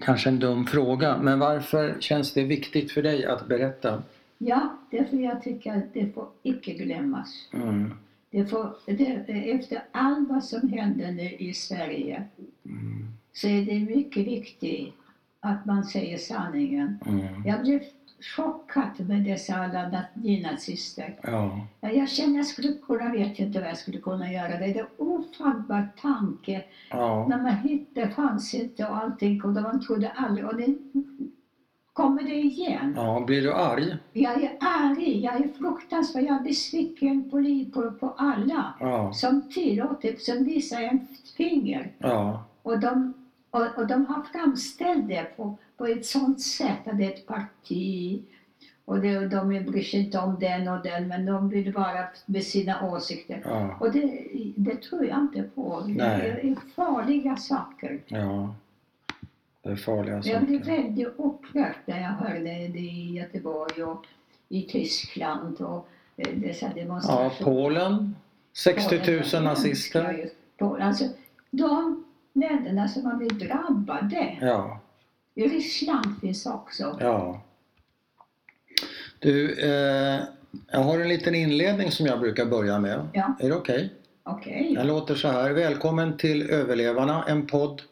kanske en dum fråga, men varför känns det viktigt för dig att berätta? Ja, därför jag tycker att det får icke glömmas. Mm. Det får, det, efter allt vad som händer nu i Sverige Mm. så är det mycket viktigt att man säger sanningen. Mm. Jag blev chockad med dessa alla na- nynazister. Ja. Ja, Jag känner jag skulle kunna, vet inte vad jag skulle kunna göra. Det är en ofattbar tanke. Ja. När man hittade, fanns inte och allting och man trodde aldrig. Och det kommer det igen. ja. Blir du arg? Jag är arg, jag är fruktansvärd, jag är besviken på, på, på alla Ja. som tillåter, som visar en finger. Ja. Och de, och, och de har framställt det på, på ett sånt sätt att det är ett parti och det, de bryr sig inte om den och den men de vill vara med sina åsikter. Ja. Och det, det tror jag inte på. Det Nej. är farliga saker. Ja. Det är farliga Jag blev saker. väldigt upprörd när jag hörde det i Göteborg och i Tyskland och eh, dessa Ja, demonstrationer. Polen. 60 000 Ja, nazister. Alltså, de länderna som har blivit drabbade. Ja. I Ryssland finns också. Ja. Du, eh, jag har en liten inledning som jag brukar börja med. Ja. Är det okej? Okej. Den låter så här. Välkommen till Överlevarna, en podd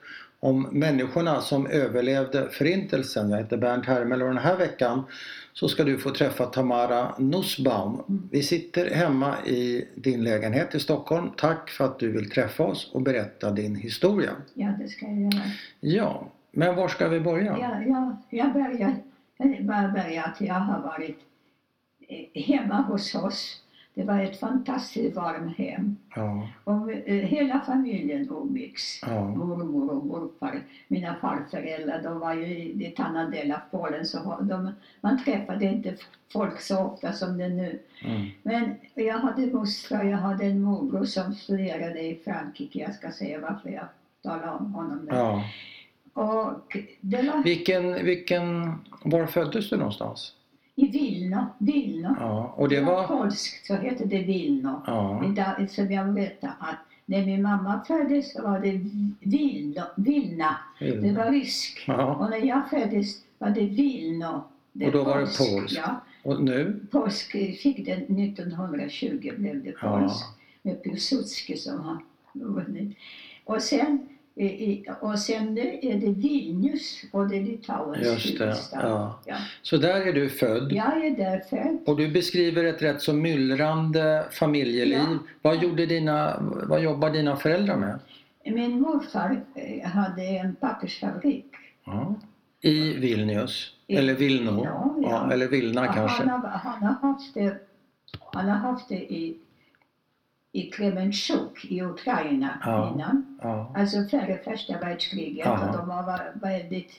om människorna som överlevde Förintelsen. Jag heter Bernt Hermel och den här veckan så ska du få träffa Tamara Nussbaum. Vi sitter hemma i din lägenhet i Stockholm. Tack för att du vill träffa oss och berätta din historia. Ja, det ska jag göra. Ja, men var ska vi börja? Ja, ja, jag börjar, jag bara börjar att jag har varit eh, hemma hos oss. Det var ett fantastiskt varmt hem. Ja, Och eh, hela familjen umgicks. ja, Mormor och morfar, mina farföräldrar, de var ju i del av Polen så de, man träffade inte folk så ofta som det nu. mm, Men jag hade mostrar, jag hade en morbror som studerade i Frankrike. Jag ska säga varför jag talar om honom nu. ja. Och det var Vilken, vilken, var föddes du någonstans? I Vilno. Vilno. Ja, och det var polskt, så hette det Vilno. Ja, Idag, som jag vet att när min mamma föddes så var det Vilno, Vilna. Det var rysk. ja. Och när jag föddes var det Vilno. Det Och då var det polsk, polskt. Ja, Och nu? polsk fick det 1920 blev det Ja. polskt. Med Piłsudski som har vunnit. Och sen, i, i, och sen är det Vilnius och det är Litauens huvudstad. ja. Ja. Så där är du född. Jag är där född. Och du beskriver ett rätt så myllrande familjeliv. Ja. Vad, gjorde dina, vad jobbar dina föräldrar med? Min morfar eh, hade en pappersfabrik. I Vilnius? I- Eller Vilno? Eller Vilna kanske? Han har, han har haft det, han har haft det i, i Kremenchuk i Ukraina Ja. innan. Ja. Alltså före första världskriget. Och de var väldigt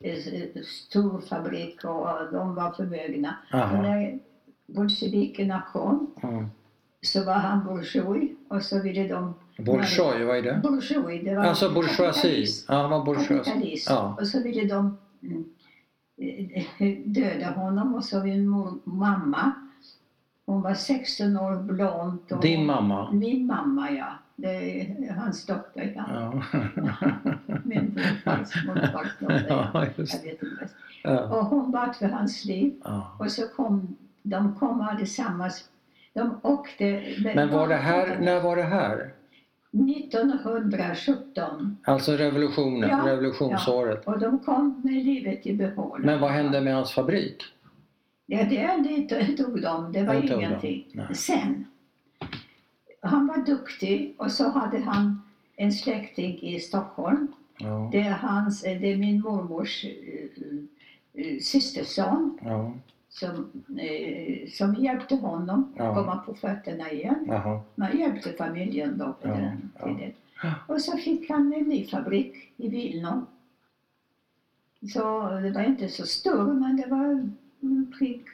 eh, stor fabrik och de var förmögna. Och Aha. när bolsjevikerna kom Mm. så var han bourgeois och så ville de... Bolshoi, vad är det? Bourgeois, det var Alltså bourgeoisie. Ja, vad bourgeoisie. Kapitalism. Ja. Och så ville de mm, eh, döda honom och så min mamma, hon var 16 år blond. Och Din mamma? Min mamma ja. Det är hans dotter ja. Ja. Min morfars morfars dotter. Ja. ja, Jag just vet inte. ja. Och hon bad för hans liv. ja. Och så kom de kom allesammans. De åkte. Men var det här, när var det här? 1917. Alltså revolutionen, Ja, revolutionsåret. Och de kom med livet i behåll. Men vad hände med hans fabrik? Ja, det, det tog de. Det var Det ingenting. Sen. Han var duktig och så hade han en släkting i Stockholm. Ja, Det är, hans, det är min mormors äh, systerson ja, som, äh, som hjälpte honom Ja. komma på fötterna igen. jaha. Man hjälpte familjen då på den tiden. Och så fick han en ny fabrik i Vilno. Så det var inte så stor men det var prick,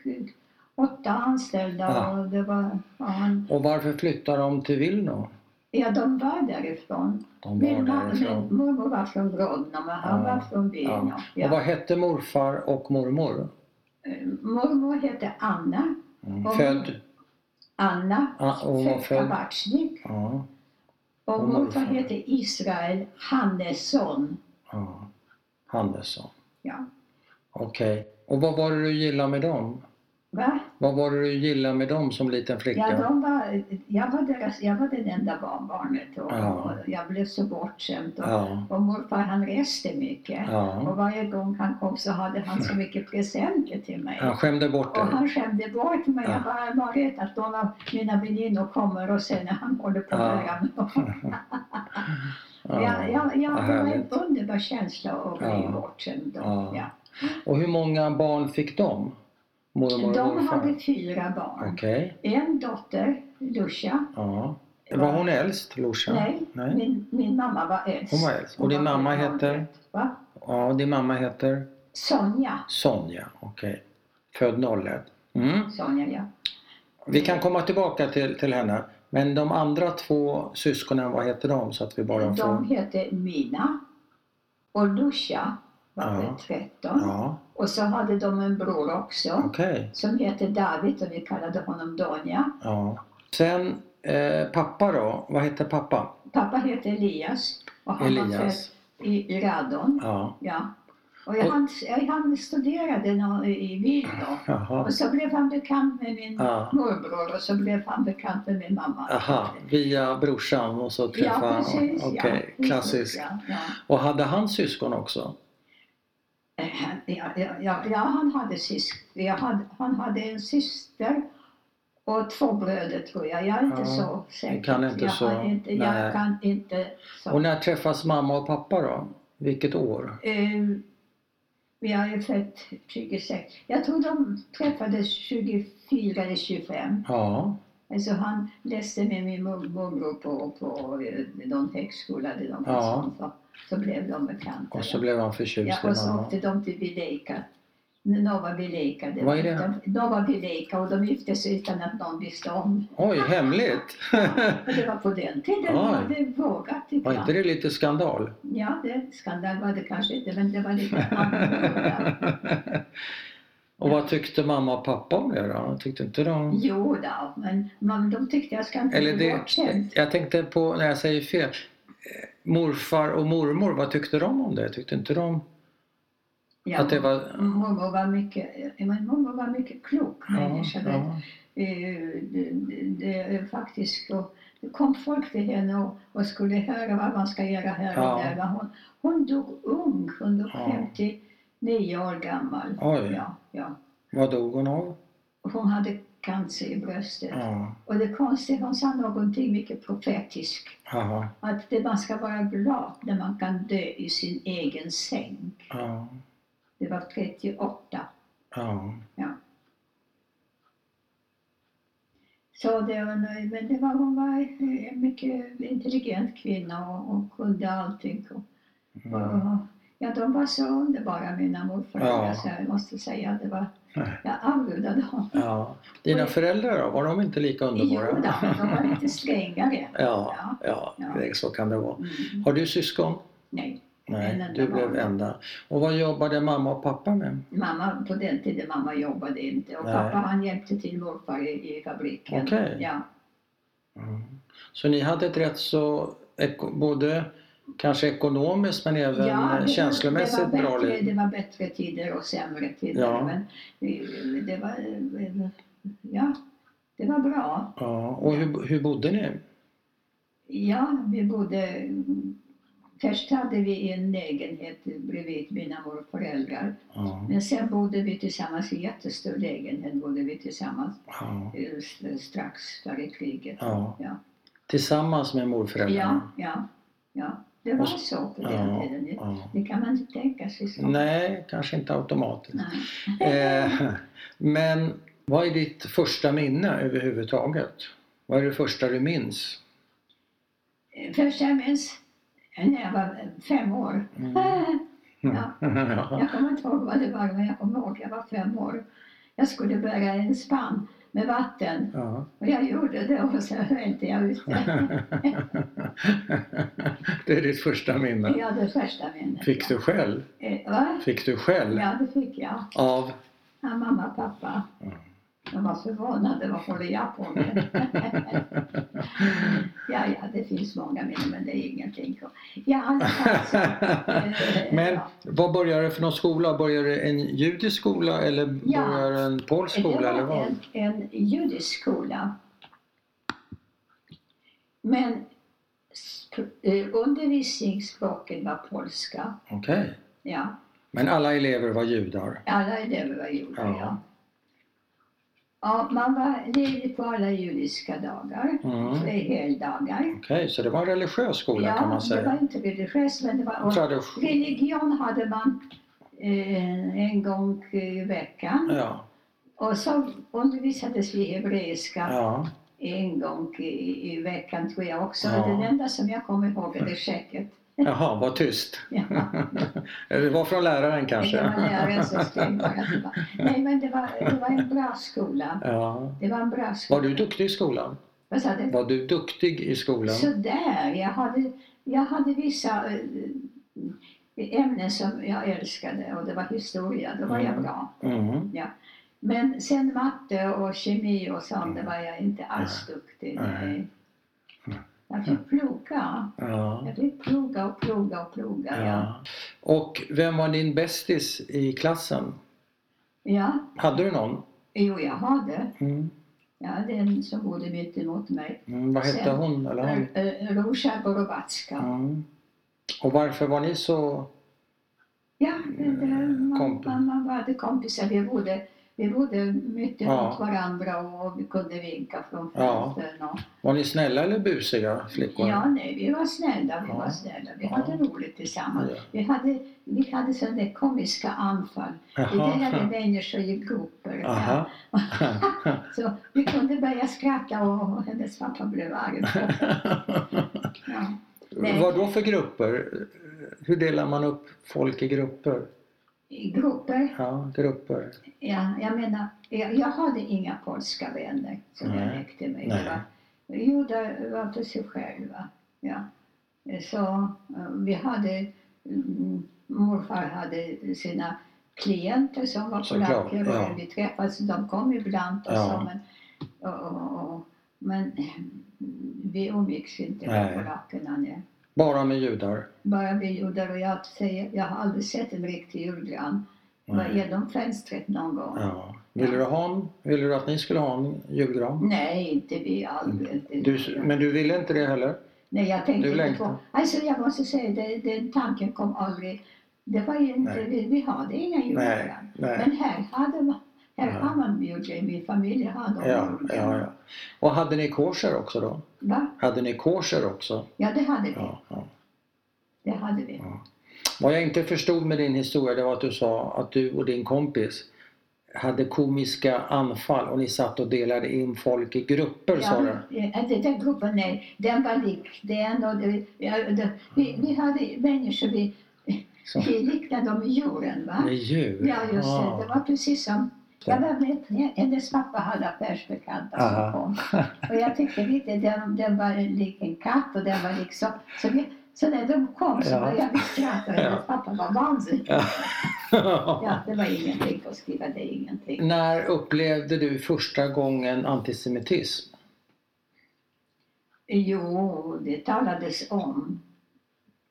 åtta anställda Ja. och det var, han, Och varför flyttade de till Vilno? ja de var därifrån. De var Min, därifrån. min mormor var från Grodno men han Ja, var från Vilno. Ja. Och vad hette morfar och mormor? Eh, Mormor hette Anna. Mm. Och- Född? Anna född. Kabachnik. Ja, Och morfar hette Israel Hannesson. ja. Hannesson. Ja. Okej. Och vad var det du gillade med dem? Va? Vad var det du gillade med dem som liten flicka? Ja, de var, jag, var deras, jag var det enda barnbarnet och, Ja. och jag blev så bortskämd. Och, Ja, och morfar han reste mycket. ja. Och varje gång han kom så hade han så mycket presenter till mig. Han skämde bort Och dig? han skämde bort mig. Ja. Jag bara var rädd att någon av mina väninnor kommer och sen när han håller på Ja. att. Ja, ja, ja, vad det var en underbar känsla att bli Ja. bortskämd. och- Ja. Och hur många barn fick de? Mormor De morfar? hade fyra barn. Okej. En dotter, Lucia. Ja. Var hon äldst, Lorsa? Nej, Nej. Min, min mamma var äldst. Hon var äldst. Och Hon din mamma heter? 01. Va? Ja, din mamma heter? Sonja. Sonja. Okej. Född 01. Mm. Sonja, ja. Vi kan komma tillbaka till, till henne. Men de andra två syskonen, vad heter de? Så att vi bara De får... hette Mina och Lucia var Ja. väl 13. Ja, Och så hade de en bror också okej. som hette David och vi kallade honom Donja. Ja. Sen eh, pappa då? Vad heter pappa? Pappa hette Elias och han var Elias. född i, i Radon. Ja. Ja. Och jag, han, han studerade nå- i Vilno. Jaha. Och så blev han bekant med min Ja. morbror och så blev han bekant med min mamma. Aha, via brorsan och så Ja, träffade han. precis. Okej, ja, klassiskt. Ja, ja. Och hade han syskon också? Ja, ja, ja, han hade sysk, ja, han, han hade en syster och två bröder tror jag. Jag är inte Ja, så säker. kan inte jag, så- Kan inte, nej. jag kan inte så. Och när träffas mamma och pappa då? Vilket år? Eh, jag är född 26. Jag tror de träffades 24 eller 25. Ja, Alltså han läste med min mor- morbror på, på eh, någon högskola eller något Ja. Så, blev de bekanta. och så blev han ja, förtjust i och så åkte de till Vileka. Nova Vileka. Vad är det? De, Nova Vileka och de gifte sig utan att någon visste om. Oj, hemligt! Och det var på den tiden var det vågat Var inte det lite skandal? Ja, det, skandal var det kanske inte men det var lite annorlunda. och vad tyckte mamma och pappa om det då? Tyckte inte de... Jo då, men man, de tyckte jag ska inte Eller bli det, bortskämd. jag tänkte på, när jag säger fel, morfar och mormor, vad tyckte de om det? Tyckte inte de Ja, att det var... Mormor var mycket, ja, mormor var mycket klok Ja, människa. det- ja, Eh, faktiskt och det kom folk till henne och, och skulle höra vad man ska göra här Ja. och där. Men Hon, hon dog ung, hon dog Ja. 59 år gammal. Oj. Ja, ja. vad dog hon av? Hon hade cancer i bröstet. Ja, Och det konstiga, hon sa någonting mycket profetiskt. Att det, man ska vara glad när man kan dö i sin egen säng. ja, Det var 38. ja. Så det var, nöjd, men det var, hon var en mycket intelligent kvinna och, och kunde allting. Och, Mm. och, ja, de var så underbara mina morföräldrar Ja. så jag måste säga att det var. Jag avgudade dem. ja. Dina föräldrar då, var de inte lika Jo, underbara? då, men de var lite strängare. Ja, ja, Ja. så kan det vara. Mm. Har du syskon? Nej, Nej, du blev barn. enda. Och vad jobbade mamma och pappa med? mamma, på den tiden mamma jobbade inte och Nej. pappa han hjälpte till morfar i, i fabriken. Okej. Ja, Mm. Så ni hade ett rätt så, både kanske ekonomiskt men även Ja, eh, det, känslomässigt det var bra bättre, liv? Det var bättre tider och sämre tider. Ja. Men det, det var, ja, det var bra. Ja, och hur, hur bodde ni? Ja, vi bodde... Först hade vi en lägenhet bredvid mina morföräldrar. Ja, Men sen bodde vi tillsammans i en jättestor lägenhet. Bodde vi tillsammans ja, eh, strax före kriget. Ja. ja. Tillsammans med Ja, morföräldrarna? ja, ja. Det var så- på den Ja, tiden. Det, ja. det kan man inte tänka sig så. Nej, kanske inte automatiskt. Eh, men vad är ditt första minne överhuvudtaget? Vad är det första du minns? Först jag minns när jag var fem år. Mm. Ja. ja. Jag kommer inte ihåg vad det var, men jag kommer ihåg jag var fem år. Jag skulle bära en spann med vatten Ja. och jag gjorde det och så hällde jag ut det. det är ditt första minne. Ja, det första minnet. Fick du skäll? Eh, Va? Fick du skäll? Ja, det fick jag. Av? Av mamma och pappa. De var förvånade, vad håller jag på med? ja, ja, det finns många minnen men det är ingenting. Ja, i alla fall så, eh, Men ja. vad började det för någon skola? Började det en judisk skola eller Ja. började det en polsk Det skola? Eller var vad? en, en judisk skola. Men eh, undervisningsspråket var polska. Okej. Ja. Men alla elever var judar? Alla elever var judar, Ja. ja. Ja. man var ledig på alla judiska dagar, Mm. heldagar. Okej, så det var en religiös skola ja, kan man det var säga? inte religiöst, men det var... Tradition. religion hade man eh, en gång i veckan. Ja, Och så undervisades vi hebreiska ja. en gång i, i veckan tror jag också. Ja. Den enda som jag kommer ihåg är det checket. Jaha, vad tyst. Ja. Det var från läraren kanske? skrev bara det var. Nej men det var, det var en bra skola. Ja. Det var en bra skola. Var du duktig i skolan? Vad sa du? Var du duktig i skolan? Sådär, jag hade, jag hade vissa eh, ämnen som jag älskade och det var historia, då var jag Mm. bra. Mm. Men sen matte och kemi och sånt, det var jag inte alls duktig. Nej. Jag fick plugga. Ja. Jag fick plugga och plugga och plugga. Ja. ja. Och vem var din bästis i klassen? ja, Hade du någon? jo jag hade. Mm. Ja, den som bodde mitt emot mig. Mm. Vad hette Sen- hon eller han? Eh, eh, Rosa Borowacka. Mm. Och varför var ni så... Ja, det, det, man, Komp- man, man var kompisar. Vi bodde, vi bodde mycket Ja. mot varandra och vi kunde vinka från Ja. fönstren. Och, Var ni snälla eller busiga flickor? ja, nej, vi var snälla. Vi Ja. var snälla. Vi Ja. hade roligt tillsammans. Ja. Vi hade, vi hade sådana komiska anfall. Vi delade människor i grupper. Aha. Så vi kunde börja skratta och hennes pappa blev arg. Ja. Vad då för grupper? Hur delar man upp folk i grupper? Grupper, Ja, grupper. ja, jag menar, jag, jag hade inga polska vänner som jag Nej. lekte med. Nej. Det var, för sig själva. Ja. Så eh, vi hade, mm, morfar hade sina klienter som var polacker och ja. vi träffades, de kom ibland och Ja. så, men, och, och, och, men vi umgicks inte med polackerna. Nej. Bara med judar? Bara vi judar och jag säger, jag har aldrig sett en riktig julgran. Var genom fönstret någon gång. Ja. Ville du, ha en, ville du att ni skulle ha en julgran? Nej, inte vi aldrig. Inte. Du, men du ville inte det heller? Nej, jag tänkte du inte längtar. på... Alltså jag måste säga, det, den tanken kom aldrig. Det var ju inte, Nej. vi, vi hade inga Nej, julgran. nej. Men här hade man, här Ja. har man julgran. Min familj Ja, ja, ja. Och hade ni kosher också då? Va? Hade ni kosher också? Ja, det hade vi. Ja, ja. Det hade vi. Ja. Vad jag inte förstod med din historia det var att du sa att du och din kompis hade komiska anfall och ni satt och delade in folk i grupper sa du? Ja, det, den gruppen, nej, den var lik den och det, ja, det, vi, vi hade människor, vi, vi liknade dem i djuren va? Med djur? Ja, just det. Det var precis som jag var med, hennes pappa hade affärsbekanta Aha. som kom. Och jag tyckte lite, den, den var lik en katt och den var liksom, så, vi, så när de kom så Ja. började vi skratta och hennes pappa var vansinnig. Ja. Ja, det var ingenting att skriva, det är ingenting. När upplevde du första gången antisemitism? Jo, det talades om.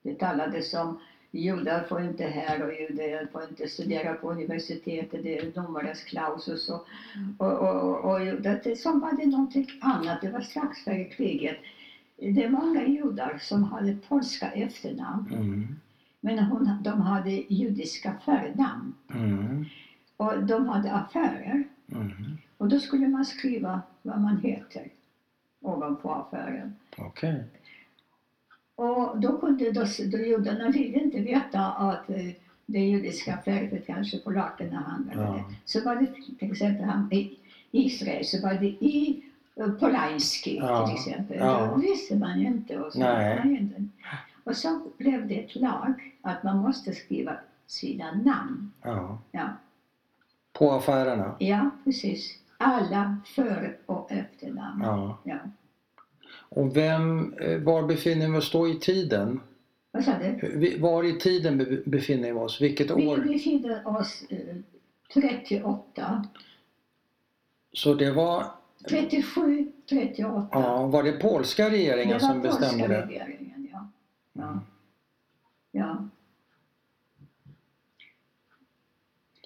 Det talades om judar får inte här och judar får inte studera på universitetet, det är domares clausus och, och, och, och. Det, som var det någonting annat, det var strax före kriget. Det är många judar som hade polska efternamn, Mm. men hon, de hade judiska förnamn. Mm. Och de hade affärer. Mm. Och då skulle man skriva vad man heter ovanpå affären. Okej. Och då kunde då, då judarna ville inte veta att eh, det judiska färget kanske polackerna handlade. Ja. Så var det till exempel han, i Israel så var det i uh, Polański Ja. till exempel. Ja. Då visste man ju inte. Och så. Man inte. och så blev det ett lag att man måste skriva sina namn. Ja. Ja, På affärerna? ja precis. Alla för och efternamn. Ja. Och vem, eh, var befinner vi oss då i tiden? Vad sa du? Vi- Var i tiden be- befinner vi oss? Vilket Vi år? befinner oss eh, 38. Så det var, 37, 38. ja, var det polska regeringen det som bestämde polska det? regeringen, ja. Ja. Mm. ja.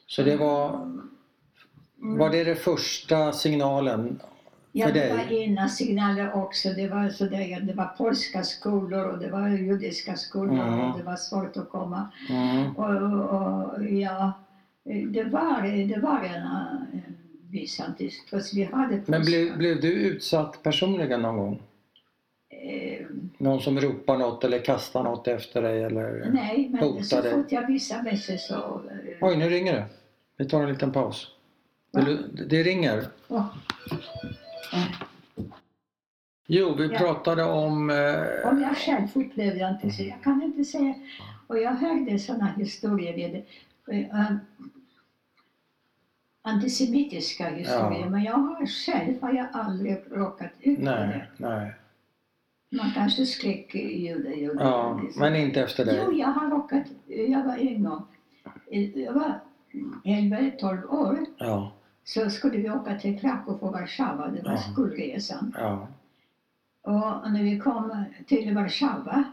Så det var, var det det första signalen? Ja, det var ena signaler också. Det var, så där, det var polska skolor och det var judiska skolor Mm. och det var svårt att komma. Mm. Och, och, ja, det var, det var en, en viss antistress. Vi hade polska. Men blev, blev du utsatt personligen någon gång? eh, Någon som ropar något eller kastar något efter dig eller? nej, men Hotade. så fort jag visade mig så... eh, Oj, nu ringer det. Vi tar en liten paus. Du, det ringer. Åh, Jo, vi Ja. pratade om... Eh, Om jag själv upplevde antisemit. Jag kan inte säga. Och jag hörde sådana historier. Vid, eh, antisemitiska historier. Ja. Men jag har själv har jag aldrig råkat ut för nej, det. nej. Man kanske skrek jude. Ja, liksom. men inte efter dig. Jo, jag har råkat. Jag var en gång. Jag var 11-12 år. Ja, Så skulle vi åka till Krakow och Warszawa. Det var Ja. skolresan. ja. Och när vi kom till Warszawa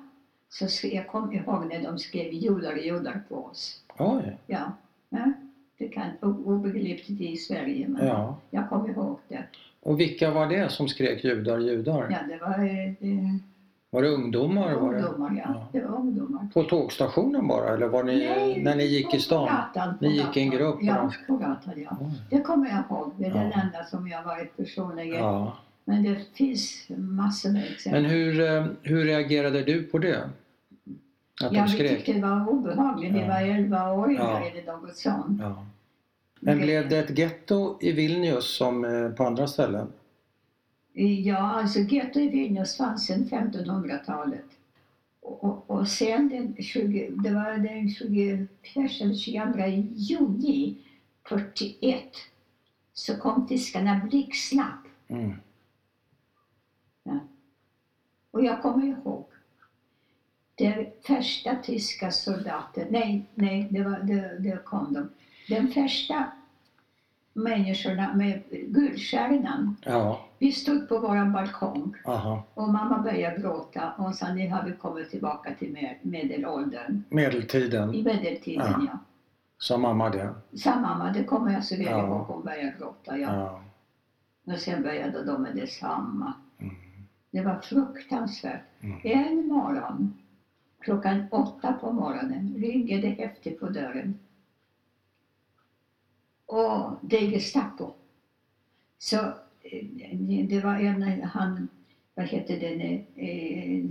så skrev, jag kom ihåg när de skrev judar, judar på oss. Oj, Ja, ja. det kan obegripligt i Sverige men ja. jag kommer ihåg det. Och vilka var det som skrek judar, judar? Ja, det var eh, det, Var det ungdomar? Var det? ungdomar. Ja. Ja. Det var ungdomar. På tågstationen bara eller var ni, när ni gick i stan? Gatan, Ni gick i en grupp, Ja, på gatan. Ja. Det kommer jag ihåg. Det är den Ja. enda som jag varit personligen. Ja. Men det finns massor med exempel. Men hur, eh, hur reagerade du på det? Att de ja, vi skrek? tyckte det var obehagligt. Vi Ja. var 11 år Ja. eller något sånt. Men blev det ett getto i Vilnius som eh, på andra ställen? Ja, alltså getto i Vilnius fanns sedan 1500-talet. Och, och, och sen den 20, det var den 21 eller 22 juni 41 så kom tyskarna blixtsnabbt. Mm. Och jag kommer ihåg den första tyska soldaten, nej, nej, det, var, det, det kom de. Den första människorna med guldstjärnan. Ja, Vi stod på vår balkong aha. och mamma började gråta och sa nu har vi kommit tillbaka till med, medelåldern. Medeltiden, I medeltiden Ja. ja. sa mamma det? Sa mamma, det kommer jag så väl Ja. ihåg, hon började gråta. Ja. Ja. Och sen började de med detsamma. Mm. Det var fruktansvärt. Mm. En morgon, klockan åtta på morgonen, ringer det häftigt på dörren. Och det är Gestapo. Så eh, det var en, han, vad heter det, nu, eh,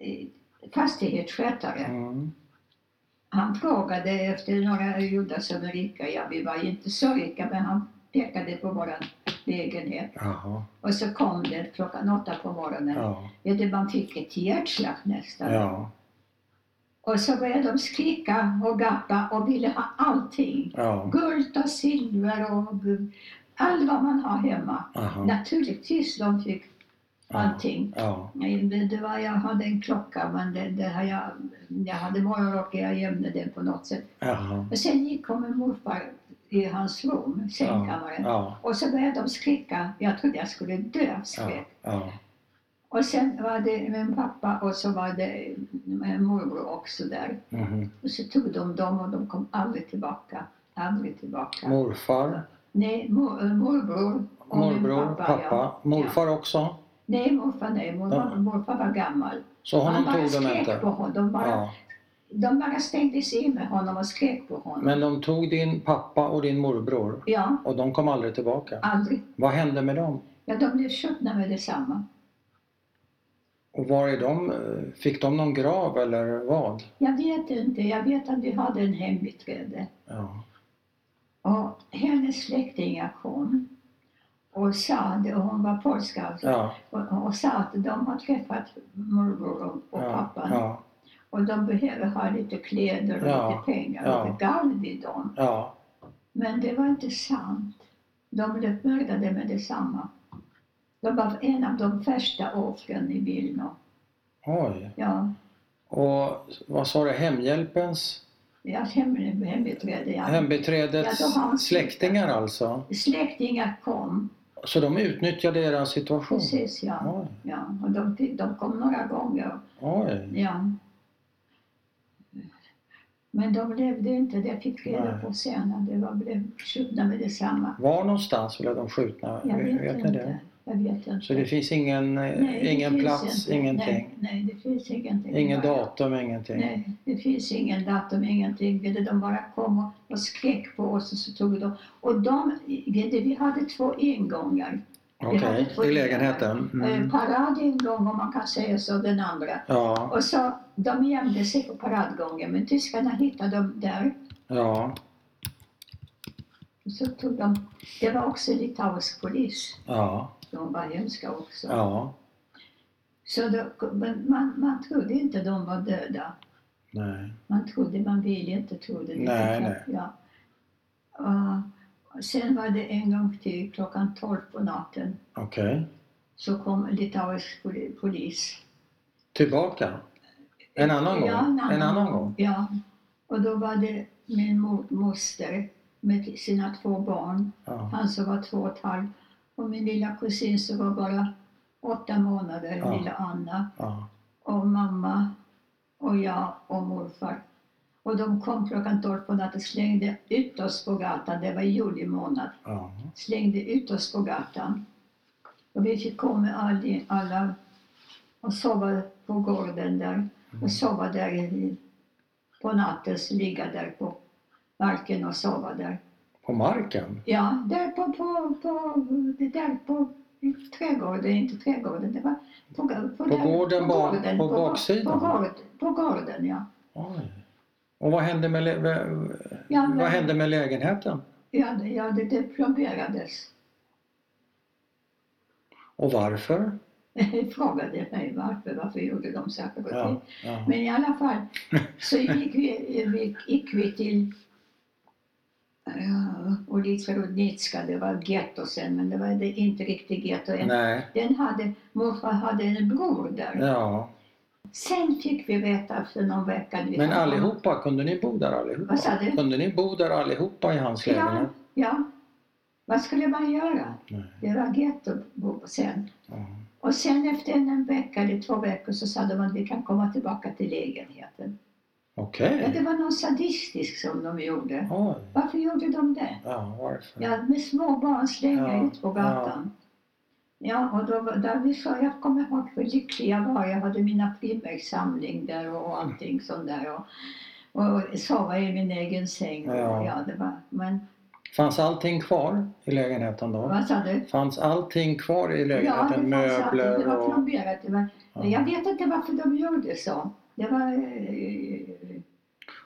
eh, fastighetsskötare. Mm. Han frågade efter några judar som är rika. Ja, vi var inte så rika, men han pekade på vår lägenhet. Jaha. Och så kom det klockan åtta på morgonen. Ja. Ja, det man fick ett hjärtslag nästan. Ja. Och så började de skrika och gappa och ville ha allting. Ja. Guld och silver och allt vad man har hemma. Aha. Naturligtvis de fick Ja. allting. Ja. Det, var, jag hade en klocka men det, det jag, jag hade morgonrock och jag gömde den på något sätt. Och sen gick kom min morfar i hans rum, Ja. sängkammaren. Ja. Och så började de skrika. Jag trodde jag skulle dö av Ja. skräck. Ja. Och sen var det min pappa och så var det min morbror också där. Mhm. Och så tog de dem och de kom aldrig tillbaka. Aldrig tillbaka. Morfar, Nej, mor, äh, morbror och morbror, pappa. pappa. Ja. Morfar också? Nej, morfar nej. Morfar, morfar var gammal. Så honom bara tog de inte? på honom. De bara, Ja. de bara stängde sig in med honom och skrek på honom. Men de tog din pappa och din morbror Ja, och de kom aldrig tillbaka? aldrig. Vad hände med dem? Ja, de blev skjutna med detsamma. Och var är de? Fick de någon grav eller vad? Jag vet inte. Jag vet att vi hade en hembiträde. Ja. Och hennes släktingar kom och sa, och hon var polska alltså, Ja. och, och sa att de har träffat morbror och, och Ja. pappan Ja. och de behöver ha lite kläder och Ja. lite pengar Ja. det gav vi dem. Ja. Men det var inte sant. De blev mördade med detsamma. De var en av de första offren i Vilno. Oj. Ja, Och vad sa du, hemhjälpens Ja, hem, hembiträde, ja. Hembiträdets Ja, släktingar alltså? Släktingar kom, Så de utnyttjade er situation? precis ja. Oj, ja och de, de kom några gånger. oj. Ja. Men de levde inte, det fick reda Nej. på sen. Det var, blev skjutna med detsamma. Var någonstans blev de skjutna? Jag vet, ni inte. det? Jag vet inte. Så det finns ingen, eh, Nej, ingen finns plats, inte. ingenting? Nej, nej, det finns ingenting. Ingen Bara- datum, ingenting? Nej, det finns ingen datum, ingenting. De bara kom och skrek på oss och så tog de. Och de, vi hade två ingångar. Okej, två i lägenheten? Eh, Mm. Paradingång om man kan säga så, den andra. Ja, Och så, de gömde sig på paradgången men tyskarna hittade dem där. ja, Och så tog de, det var också litauisk polis. ja, De var hemska också. ja. Så då, men man, man trodde inte de var döda. Nej. Man trodde, man ville inte tro det. Nej, nej. Ja. Och sen var det en gång till klockan 12 på natten Okej. så kom litauisk poli- polis. Tillbaka? En annan gång? Ja, En annan gång? Ja. Och då var det min moster med sina två barn. Ja. Han som var två och ett halvt och min lilla kusin som var bara åtta månader, Ja. lilla Anna. Ja. Och mamma och jag och morfar. Och de kom klockan 12 på natten och slängde ut oss på gatan. Det var i juli månad. ja. Slängde ut oss på gatan. Och vi fick komma all, alla och sova på gården där. Och sova där i, på natten, ligga där på marken och sova där. På marken? Ja, där på, på, på, det där på trädgården, inte trädgården, det var på, på, På gården bak- gården, på på, baksidan? På, gården, på gården, ja. Oj. Och vad hände med, Ja, men- vad hände med lägenheten? Ja, det, ja, det, det plomberades. Och varför? Frågade mig varför, varför gjorde de saker och ting. Ja, ja. Men i alla fall så gick vi, vi, gick vi till uh, Olitska Rudnitska, det var getto sen, men det var inte riktigt getto än. Nej. Den hade, morfar hade en bror där. Ja. Sen fick vi veta efter någon vecka. Men allihopa, kunde ni bo där allihopa? Vad sa du? Kunde ni bo där allihopa i hans Ja, lägenhet? ja. Vad skulle man göra? Nej. Det var getto bo- sen. Ja. Och sen efter en vecka eller två veckor så sa de att vi kan komma tillbaka till lägenheten. Okej. Ja, det var något sadistiskt som de gjorde. Oj. Varför gjorde de det? Ja, varför? Ja, med små barn slänga Ja, ut på gatan. Ja, och då, där vi så, jag kommer ihåg hur lycklig jag var. Jag hade mina frimärkssamling där och allting sånt där. Och, och sova i min egen säng. Ja. ja. det var, men Fanns allting kvar i lägenheten då? vad sa du? Fanns allting kvar i Ja, det lägenheten? fanns alltid. Möbler Det var och... plomberat. Det var, Ja. Jag vet inte varför de gjorde så. Det var...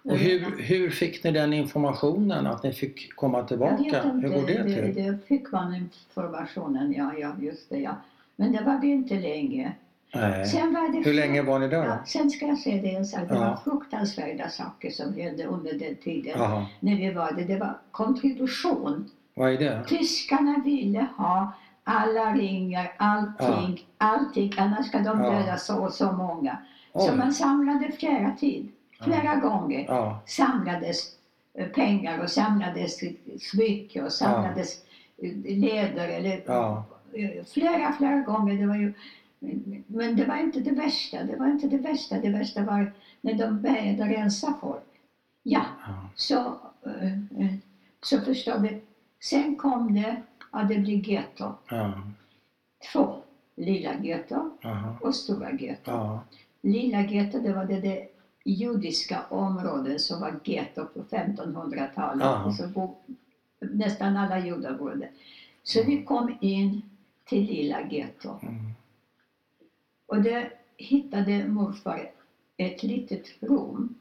Och hur, hur fick ni den informationen att ni fick komma tillbaka? inte, Hur går det det, till? det fick man informationen, ja, ja just det ja. Men det var det inte länge. Nej. Sen var det Hur länge var ni där Ja, sen ska jag säga det en sak. Det Ja. var fruktansvärda saker som hände under den tiden. Jaha. När vi var där. Det var kontribution. Vad är det? Tyskarna ville ha alla ringar, allting, allting. Annars ska de Ja. döda så och så många. Så Oj. man samlade flera tid. Flera gånger Ja. samlades eh, pengar och samlades smycken och samlades eh, leder eller Ja. eh, flera, flera gånger. Det var ju, men det var inte det värsta. Det var inte det värsta. Det värsta var när de började rensa folk. Ja, Ja. så, så förstår vi. Sen kom det att det blev getto. Ja. Två. Lilla getto och stora getto. Ja. Lilla getto, det var det, det judiska områden som var getto på 1500-talet. Aha. Och så bo, nästan alla judar bodde. Så vi kom in till lilla getto. Mm. Och där hittade morfar ett litet rum.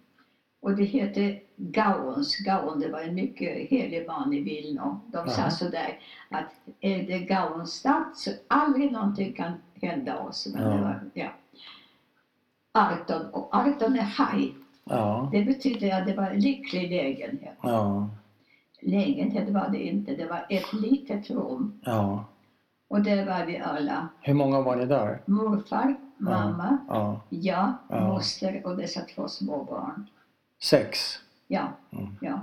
Och det hette Gauons. Gaon, det var en mycket helig man i Vilno. De sa Aha. sådär att är det Gauons stad så aldrig någonting kan hända oss. Men Ja. det var, ja. Arton, och Arton är haj. Ja. Det betyder att det var en lycklig lägenhet. Ja. Lägenhet var det inte, det var ett litet rum. Ja. Och där var vi alla. Hur många var ni där? Morfar, mamma, Ja. jag, Ja. moster och dessa två små barn. Sex? Ja, Mm. ja.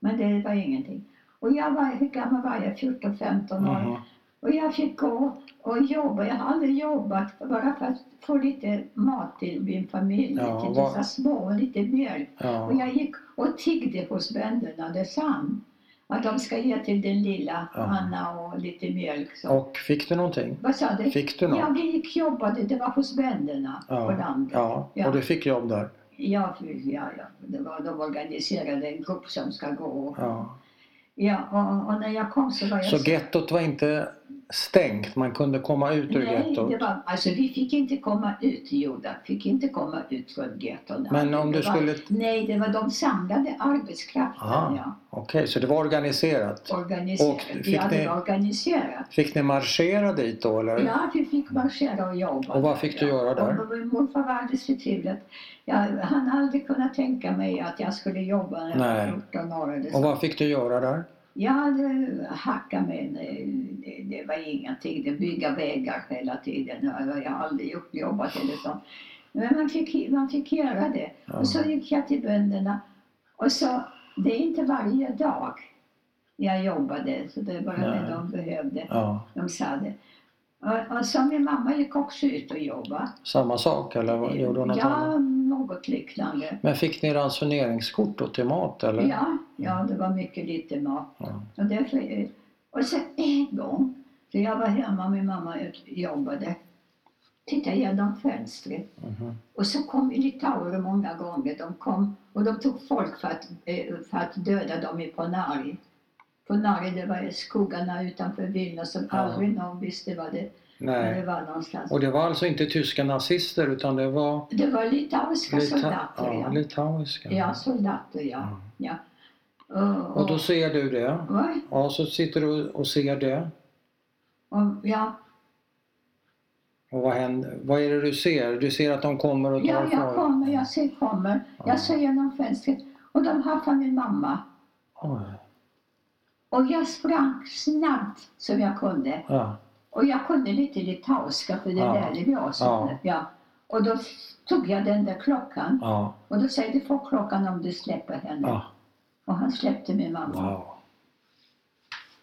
Men det var ingenting. Och jag var, hur gammal var jag? 14-15 år. Mhm. Och jag fick gå och jobba. Jag har aldrig jobbat bara för att få lite mat till min familj. Ja, till dessa små och lite mjölk. Och Ja. jag gick och tiggde hos bönderna, det sann. Att de ska ge till den lilla Ja. Anna och lite mjölk. Så. Och fick du någonting? Vad sa du? Fick du Ja, något? vi gick jobbade. Det var hos bönderna på Ja. landet. Ja, Ja. och du fick jobb där? Ja, ja, ja. Det var, de organiserade en grupp som ska gå. Ja. Ja, och, och när jag kom så var jag... Så gettot var inte stängt? Man kunde komma ut ur Nej, gettot? det var, alltså vi fick inte komma ut, judar fick inte komma ut från gettorna. Men om Det du var, skulle... Nej, det var de samlade arbetskraften, Aha. ja. Okej, så det var organiserat? Organiserat. Och fick ja, det var organiserat. Fick ni marschera dit då eller? Ja, vi fick marschera och jobba. Och vad där, fick du ja. göra där? Och min morfar var alldeles förtvivlad. Jag han hade aldrig kunnat tänka mig att jag skulle jobba när jag Nej. var 14 år eller Och så. vad fick du göra där? Jag hade hackat med, det, det var ingenting, det bygga vägar hela tiden. Jag har aldrig gjort jobbat eller så. Men man fick, man fick göra det. Ja. Och så gick jag till bönderna. Och så, det är inte varje dag jag jobbade, så det är bara när de behövde. Ja. De sa det. Och, och så min mamma gick också ut och jobbade. Samma sak eller gjorde hon något ja, annat? Något liknande. Men fick ni ransoneringskort då till mat eller? Ja, ja, det var mycket lite mat. Ja. Och, därför, och sen en gång, så jag var hemma, min mamma jobbade, tittade genom fönstret Mhm. och så kom litauer många gånger. De kom och de tog folk för att, eh, för att döda dem i Ponari. Ponari, det var skogarna utanför Vilnius som aldrig någon visste vad det, vad det Nej. var någonstans. Och det var alltså inte tyska nazister utan det var Det var litauiska lita- soldater, ja, ja. litauiska? Ja, soldater, ja. ja. Och, Och då ser du det? Va? Ja, så sitter du och ser det. och, ja, Och vad händer? Vad är det du ser? Du ser att de kommer och tar Ja, jag far- kommer, jag ser kommer. Ja. Jag ser genom fönstret och de haffar min mamma. Oj. Och jag sprang snabbt som jag kunde. Ja. Och jag kunde lite litauiska för det Ja. lärde vi oss. Ja. Ja. Och då tog jag den där klockan Ja. och då säger du får klockan om du släpper henne. ja. Och han släppte min mamma Wow.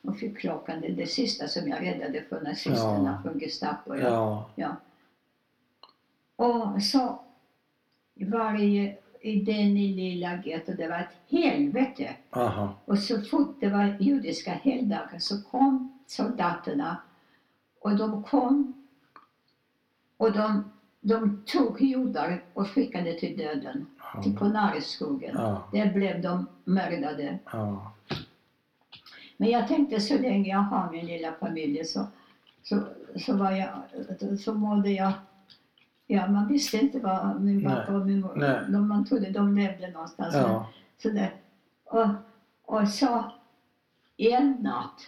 och fick klockan. Det det sista som jag räddade från nazisterna, från Gestapo. Ja. Ja. Ja. Och så var det i den lilla gettot, det var ett helvete. Aha. Och så fort det var judiska helgdagar så kom soldaterna och de kom och de, de tog judar och skickade till döden, till Ponariskogen. Ja. Där blev de mördade. Ja. Men jag tänkte så länge jag har min lilla familj så, så, så, var jag, så mådde jag Ja, man visste inte vad min pappa och min mor, man trodde de levde någonstans. Ja. Sådär. Och, och så en natt,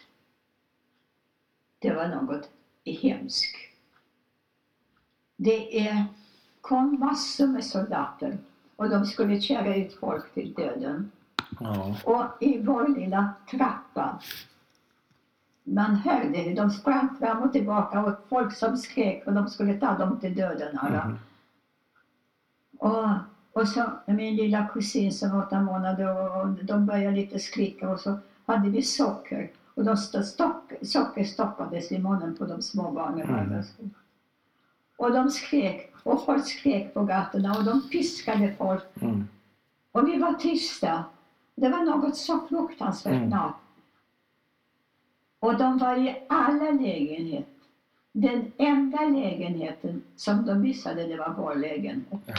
det var något hemskt. Det är, kom massor med soldater och de skulle köra ut folk till döden. Ja. Och i vår lilla trappa, man hörde hur de sprang fram och tillbaka och folk som skrek och de skulle ta dem till döden. Mhm. Och, och så min lilla kusin som var åtta månader och de började lite skrika och så hade vi socker. Och stock, socker stoppades i munnen på de små barnen. Mm. Och de skrek och folk skrek på gatorna och de piskade folk. Mm. Och vi var tysta. Det var något så fruktansvärt Mm. natt. Och de var i alla lägenheter. Den enda lägenheten som de visade det var vår lägenhet. Ja.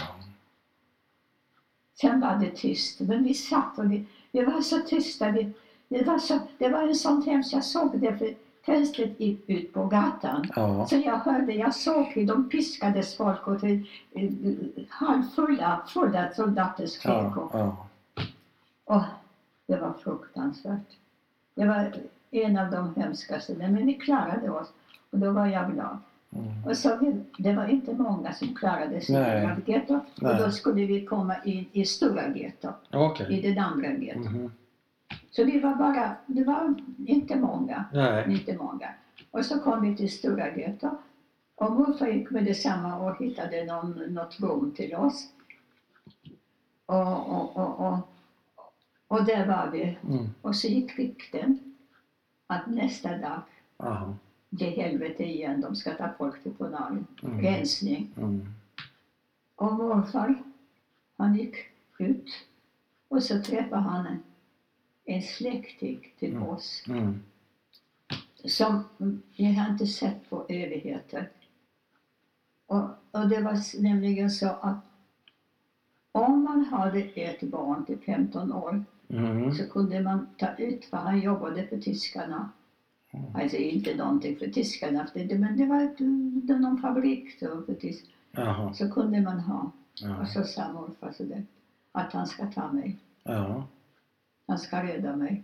Sen var det tyst. Men vi satt och vi, vi var så tysta. Vi, det, var så, det var en sån hemskt, jag såg det för fönstret ut på gatan. Ja. Så jag hörde, jag såg hur de piskades folk och till eh, halvfulla fulla soldater skrek. Ja. Ja. det var fruktansvärt. Det var en av de hemskaste, men vi klarade oss. Och då var jag glad. Mm. Och så vi, det var inte många som klarade sig i getto. Och då skulle vi komma in i stora getto, Okej. i det andra gettot. Mhm. Så vi var bara, det var inte många, Nej. inte många. Och så kom vi till stora getto. Och morfar gick med detsamma och hittade någon, något rum till oss. Och, och, och, och, Och där var vi. Mm. Och så gick rykten att nästa dag Aha. blir helvete igen. De ska ta folk till Ponari. Mm. Rensning. Mm. Och morfar, han gick ut och så träffade han en, släkting till Mm. oss Mm. som jag har inte sett på evigheter. Och, och det var nämligen så att om man hade ett barn till 15 år Mm. så kunde man ta ut för han jobbade för tyskarna. Mm. Alltså inte någonting för tyskarna, men det var ett, någon fabrik så för tysk, Jaha. så kunde man ha. Ja. Och så sa morfar så där, att han ska ta mig, ja. Han ska rädda mig.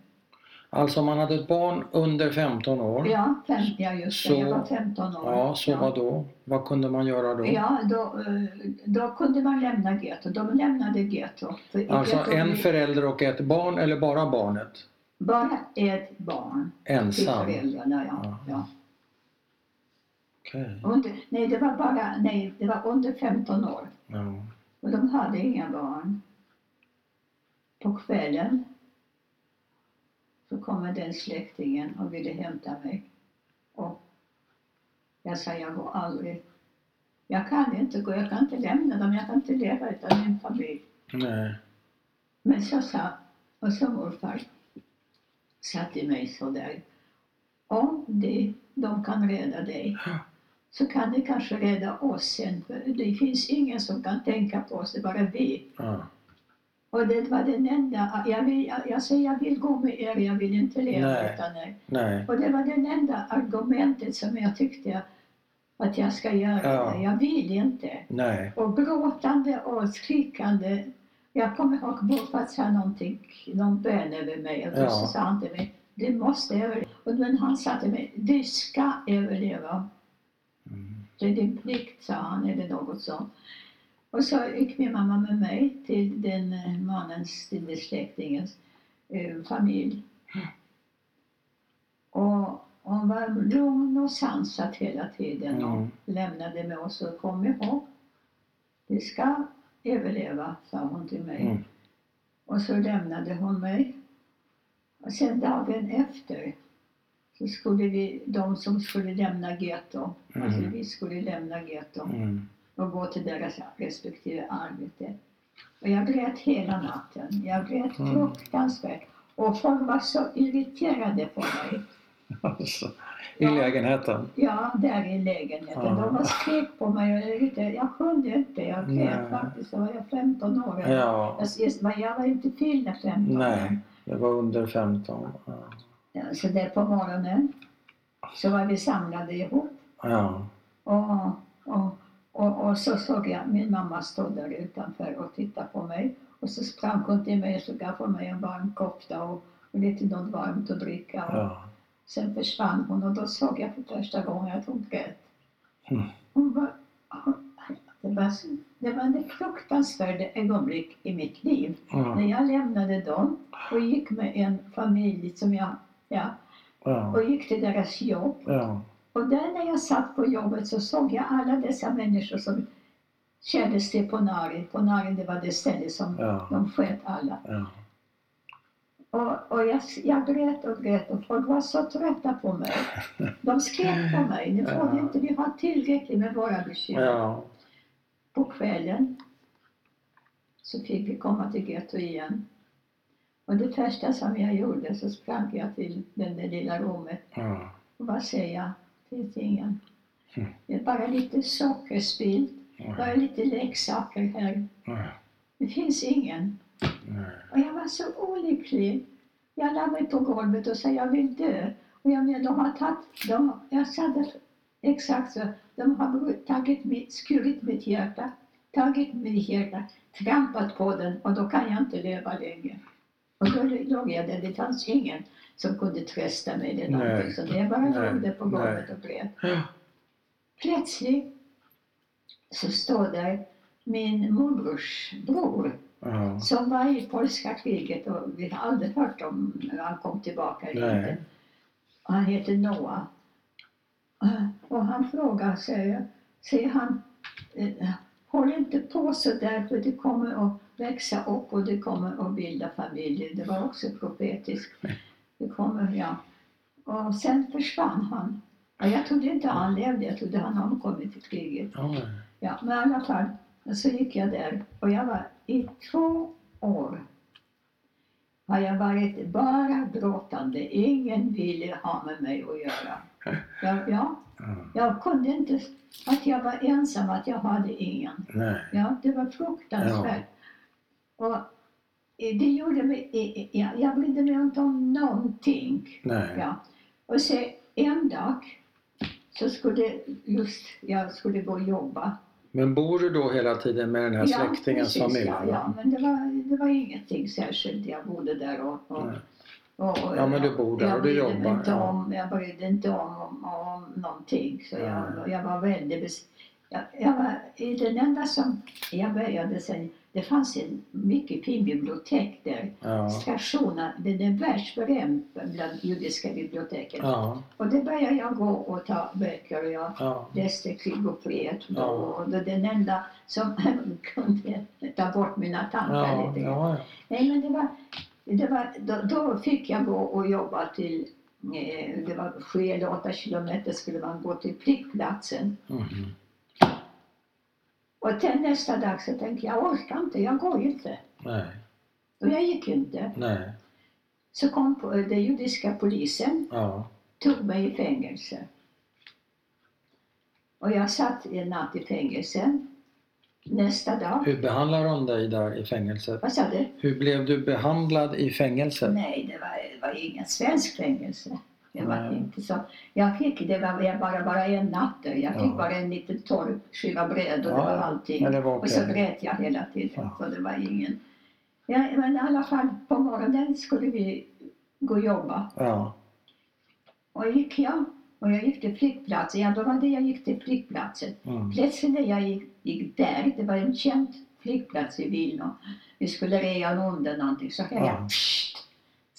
Alltså om man hade ett barn under 15 år. Ja, fem, ja just det, Så- jag var 15 år. Ja, så vad då? Vad kunde man göra då? Ja, då, eh, då kunde man lämna getto. De lämnade getto. Alltså getto en förälder och ett barn eller bara barnet? Bara ett barn till Ensam? föräldrarna, ja. Ja. ja. Under, nej, det var bara, nej, det var under 15 år. Ja. Och de hade inga barn. På kvällen så kommer den släktingen och ville hämta mig. Och jag sa, jag går aldrig. Jag kan inte gå, jag kan inte lämna dem, jag kan inte leva utan min familj. Nej. Men så sa, och så morfar sa till mig så där. Om de, de kan rädda dig så kan de kanske rädda oss sen. För det finns ingen som kan tänka på oss, det är bara vi. Ja. Och det var den enda, jag, vill, jag, jag säger jag vill gå med er, jag vill inte leva Nej. utan er. Nej. Och det var den enda argumentet som jag tyckte att jag ska göra. Ja. Jag vill inte. Nej. Och gråtande och skrikande. Jag kommer ihåg morfar sa någonting, någon bön över mig och då Ja. sa han till mig, du måste överleva. Och men han sa till mig, du ska överleva. Mm. Det är din plikt, sa han, eller något sånt. Och så gick min mamma med mig till den eh, mannens, till den släktingens eh, familj. Och hon var lugn och sansad hela tiden och Mm. lämnade mig och så kom ihåg, du ska överleva, sa hon till mig. Mm. Och så lämnade hon mig. Och sen dagen efter så skulle vi, de som skulle lämna getto, alltså Mm. vi skulle lämna getto Mm. Och gå till deras respektive arbete. Och jag grät hela natten. Jag grät Mm. fruktansvärt. Och folk var så irriterade på mig. Alltså, I Ja. lägenheten? Ja, där i lägenheten. Ja. De var skrek på mig och jag, jag kunde inte. Jag grät Nej. faktiskt. Så var jag 15 år. Ja. Jag, jag, jag var inte fyllda 15 Nej, det var under 15. Ja. Ja, så där på morgonen så var vi samlade ihop. Ja. Och, och, och, och så såg jag min mamma stå där utanför och titta på mig. Och så sprang hon till mig och så gav hon mig en varm kofta och, och lite något varmt att dricka. Och ja. Sen försvann hon och då såg jag för första gången att hon grät. Mm. Hon var, hon, det, var, så- det var ett fruktansvärt ögonblick i mitt liv. När Ja. jag lämnade dem och gick med en familj som jag, ja, Ja. och gick till deras jobb. Ja. Och där när jag satt på jobbet så såg jag alla dessa människor som kändes till Ponari. Ponari det var det ställe som Ja. de sköt alla. Ja. Och, och jag, jag grät och grät och folk var så trötta på mig. De skrek på mig. Nu får vi inte, vi har tillräckligt med våra bekymmer. Ja. På kvällen så fick vi komma till Getto igen. Och det första som jag gjorde så sprang jag till det där lilla rummet och vad säger jag? Finns ingen. Mm. Det är bara lite sockerspill, bara lite leksaker här. Ja. Det finns ingen. Och jag var så olycklig. Jag la mig på golvet och sa jag vill dö. Och jag menar, de har tagit, de, jag sa det exakt så, de har tagit mitt, skurit mitt hjärta, tagit mitt hjärta, trampat på den och då kan jag inte leva längre. Och då låg jag där, det fanns ingen som kunde trösta mig eller någonting. Så jag bara Nej. låg där på golvet och grät. Plötsligt så står där min morbrors bror Ja. som var i polska kriget och vi har aldrig hört om när han kom tillbaka eller Nej. inte. Och han heter Noah. Och han frågar, säger, säger han, eh, håll inte på så där för det kommer att växa upp och det kommer att bilda familj. Det var också profetiskt. Det kommer, ja. Och sen försvann han. Och jag trodde inte han levde, jag trodde han omkommit i kriget. Ja, men i alla fall, så gick jag där och jag var i två år har jag varit bara gråtande. Ingen ville ha med mig att göra. Jag, ja, Ja. jag kunde inte, att jag var ensam, att jag hade ingen. Nej. Ja, det var fruktansvärt. Och eh, det gjorde mig, eh, eh, ja, jag brydde mig inte om någonting. Nej. Ja. Och så en dag så skulle just, jag skulle gå och jobba. Men bor du då hela tiden med den här släktingens precis, familj? Ja, va? ja, men det var, det var ingenting särskilt. Jag bodde där och, och, och, och Ja, men du bor där och du jobbar, Inte ja. om, jag brydde inte om, om, om någonting. Så jag, jag var väldigt jag, jag var den enda som jag började sen. Det fanns en mycket fin bibliotek där. Ja. Stationen, den är världsberömd bland judiska biblioteken. Ja. Och det började jag gå och ta böcker. Och jag Ja. läste Krig och fred. Ja. Och den enda som kunde ta bort mina tankar Ja. lite grann. Nej, men det var, det var, då, då fick jag gå och jobba till, eh, det var sju eller åtta kilometer skulle man gå till flygplatsen. Mhm. Och till nästa dag så tänkte jag, jag orkar inte, jag går inte. Nej. Och jag gick inte. Nej. Så kom den judiska polisen, Ja. tog mig i fängelse. Och jag satt en natt i fängelse. Nästa dag, Hur behandlar de dig där i fängelset? vad sa du? Hur blev du behandlad i fängelset? Nej, det var, det var ingen svensk fängelse. Det var Nej. inte så. Jag fick, det var bara, bara en natt där. Jag fick Ja. bara en liten torr skiva bröd och Ja, det var ja. allting. Det var Och så grät jag hela tiden. Ja. Så det var ingen... Ja, men i alla fall, på morgonen skulle vi gå och jobba. Ja. Och gick jag. Och jag gick till flygplatsen. Ja, då var det jag gick till flygplatsen. Mm. Plötsligt när jag gick, gick där, det var en känd flygplats i Vilna. Vi skulle reja under någonting. Så Ja. jag pssst,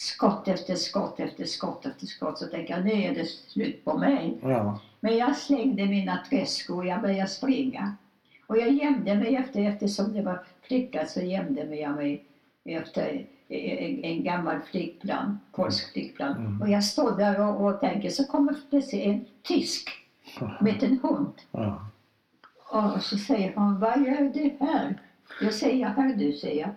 skott efter skott efter skott efter skott. Så tänkte jag, nu är det slut på mig. Ja. Men jag slängde mina träskor och jag började springa. Och jag gömde mig efter, eftersom det var flygplats så gömde mig jag mig efter en, en gammal flygplan, polsk flygplan. Mm. Och jag stod där och, och tänkte, så kommer plötsligt en tysk med en hund. Ja. Och så säger hon, vad gör du här? Jag säger, hör du, säger jag.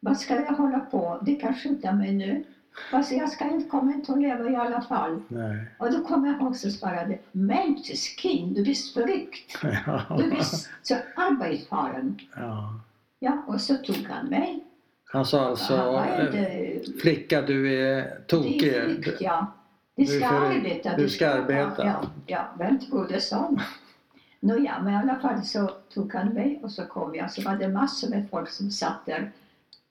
Vad ska jag hålla på? Du kan skjuta mig nu. Fast jag ska inte, kommer inte att leva i alla fall. Nej. Och då kommer jag också svarade, Mänskeskin, du blir förryckt. Ja. Du blir så arbetsfaren. Ja. Ja, och så tog han mig. Han sa alltså, inte... flicka du är tokig. Det är flykt, ja. Du ska arbeta. du ska arbeta. Ja, ja, vem tror det sånt? Nåja, men i alla fall så tog han mig och så kom jag. Så var det massor med folk som satt där.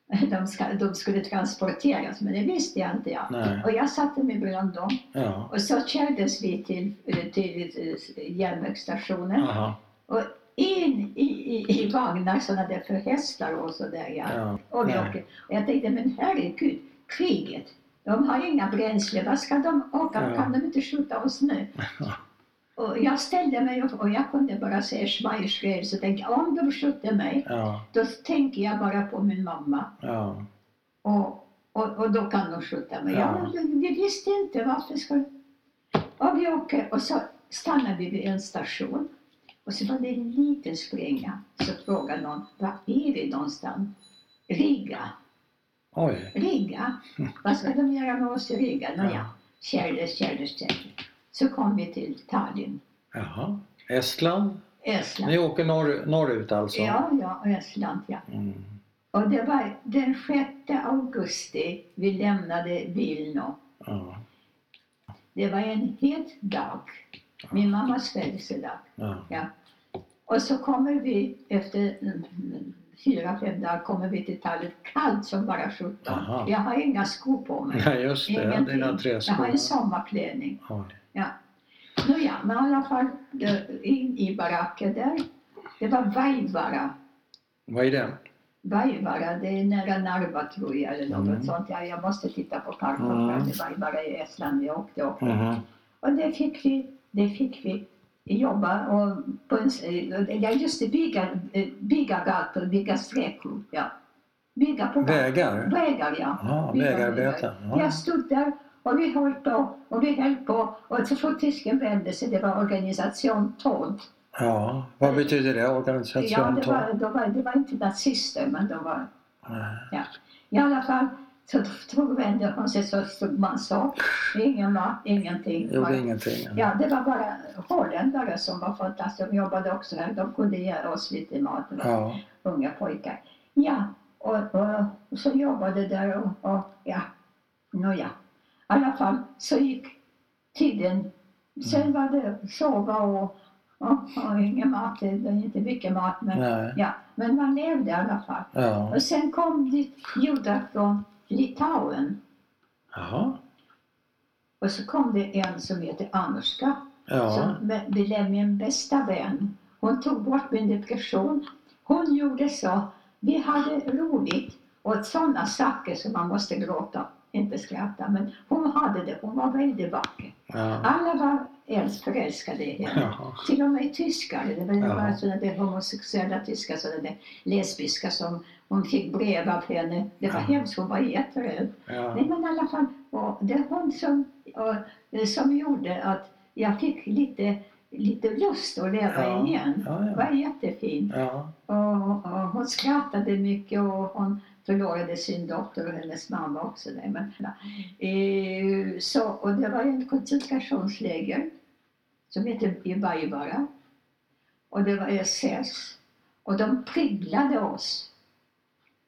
De, ska, de skulle transporteras, men det visste jag inte. Ja. Nej. Och jag satte mig bland dem. Ja. Och så kördes vi till, eh, till eh, järnvägsstationen. Aha. Och in i, i, i vagnar, sådana där för hästar och sådär. Ja. Ja. Och, och jag tänkte, men herregud, kriget. De har inga bränsle, vad ska de åka? Ja. Kan de inte skjuta oss nu? Och jag ställde mig och, och jag kunde bara säga Schweizschrel, så tänkte jag, om de skjuter mig, Ja. då tänker jag bara på min mamma. Ja. Och, och, och då kan de skjuta mig. Ja. Ja. men vi visste inte varför ska... Och vi åker och så stannar vi vid en station. Och så var det en liten springa. Så frågade någon, var är vi någonstans? Riga. Oj. Riga? Vad ska de göra med oss i Riga? Nåja, kärles, kärles, kärles. Så kom vi till Tallinn, Jaha. Estland? Estland. Ni åker norr, norrut alltså? Ja, ja, Estland, ja. Mm. Och det var den 6 augusti vi lämnade Vilno. Ja. Det var en het dag. Min mammas födelsedag. Ja. Ja. Och så kommer vi efter fyra, fem dagar kommer vi till Tallinn. Kallt som bara sjutton. Jag har inga skor på mig. Nej, just det. Ingenting. Dina tre Jag har en sommarklänning. Oj. Nåja, men i alla fall in i baracken där. Det var Vaivara. Vad är det? Vaivara, det är nära Narva tror jag eller något Mm. sånt. Ja, jag måste titta på kartan. Mm. Mm. Vaivara i Estland, vi åkte upp. Mhm. Och det fick vi, det fick vi jobba och på en, ja just bygga, eh, bygga gator, bygga sträckor. Ja. bygga på Vägar? Vägar, ja. Ja, Bygga vägarbeten. vägar. Ja. Jag stod där och vi höll på och vi höll på och så fort tysken vände sig, det var organisation Todd. ja. Vad betyder det? Ja, Organisation det Todd? var, de var, det var inte nazister men de var Nej. I alla fall så tog vände hon sig så stod man så. Ingen mat, ingenting. Gjorde Bara- ingenting? Ja, det var bara holländare som var fantastiska. De jobbade också här. De kunde ge oss lite mat. Ja. Unga pojkar. Ja, och, och, och så jobbade där och, och ja, nåja. I alla fall så gick tiden. Sen Mm. var det sova och, och, och ingen mat. Det var inte mycket mat men Nej. ja, men man levde i alla fall. Ja. Och sen kom det judar från Litauen. Jaha. Och så kom det en som heter Anushka Ja. som blev min bästa vän. Hon tog bort min depression. Hon gjorde så. Vi hade roligt åt sådana saker som man måste gråta, inte skratta. Men hon hade det. Hon var väldigt vacker. Ja. Alla var förälskade i henne. Ja. Till och med tyskar. Det var, det Ja. var sådana där homosexuella tyskar, sådana där lesbiska som hon fick brev av henne. Det var Ja. hemskt. Hon var jätterädd. Ja. Nej men i alla fall, och det är hon som, och, eh, som gjorde att jag fick lite, lite lust att leva Ja. igen. Ja, Det ja. var jättefint. Ja. Och, och hon skrattade mycket och hon förlorade sin dotter och hennes mamma också. Där. Men, eh, så, och det var en koncentrationsläger som hette Ibaibara. Och det var SS. Och de pryglade oss.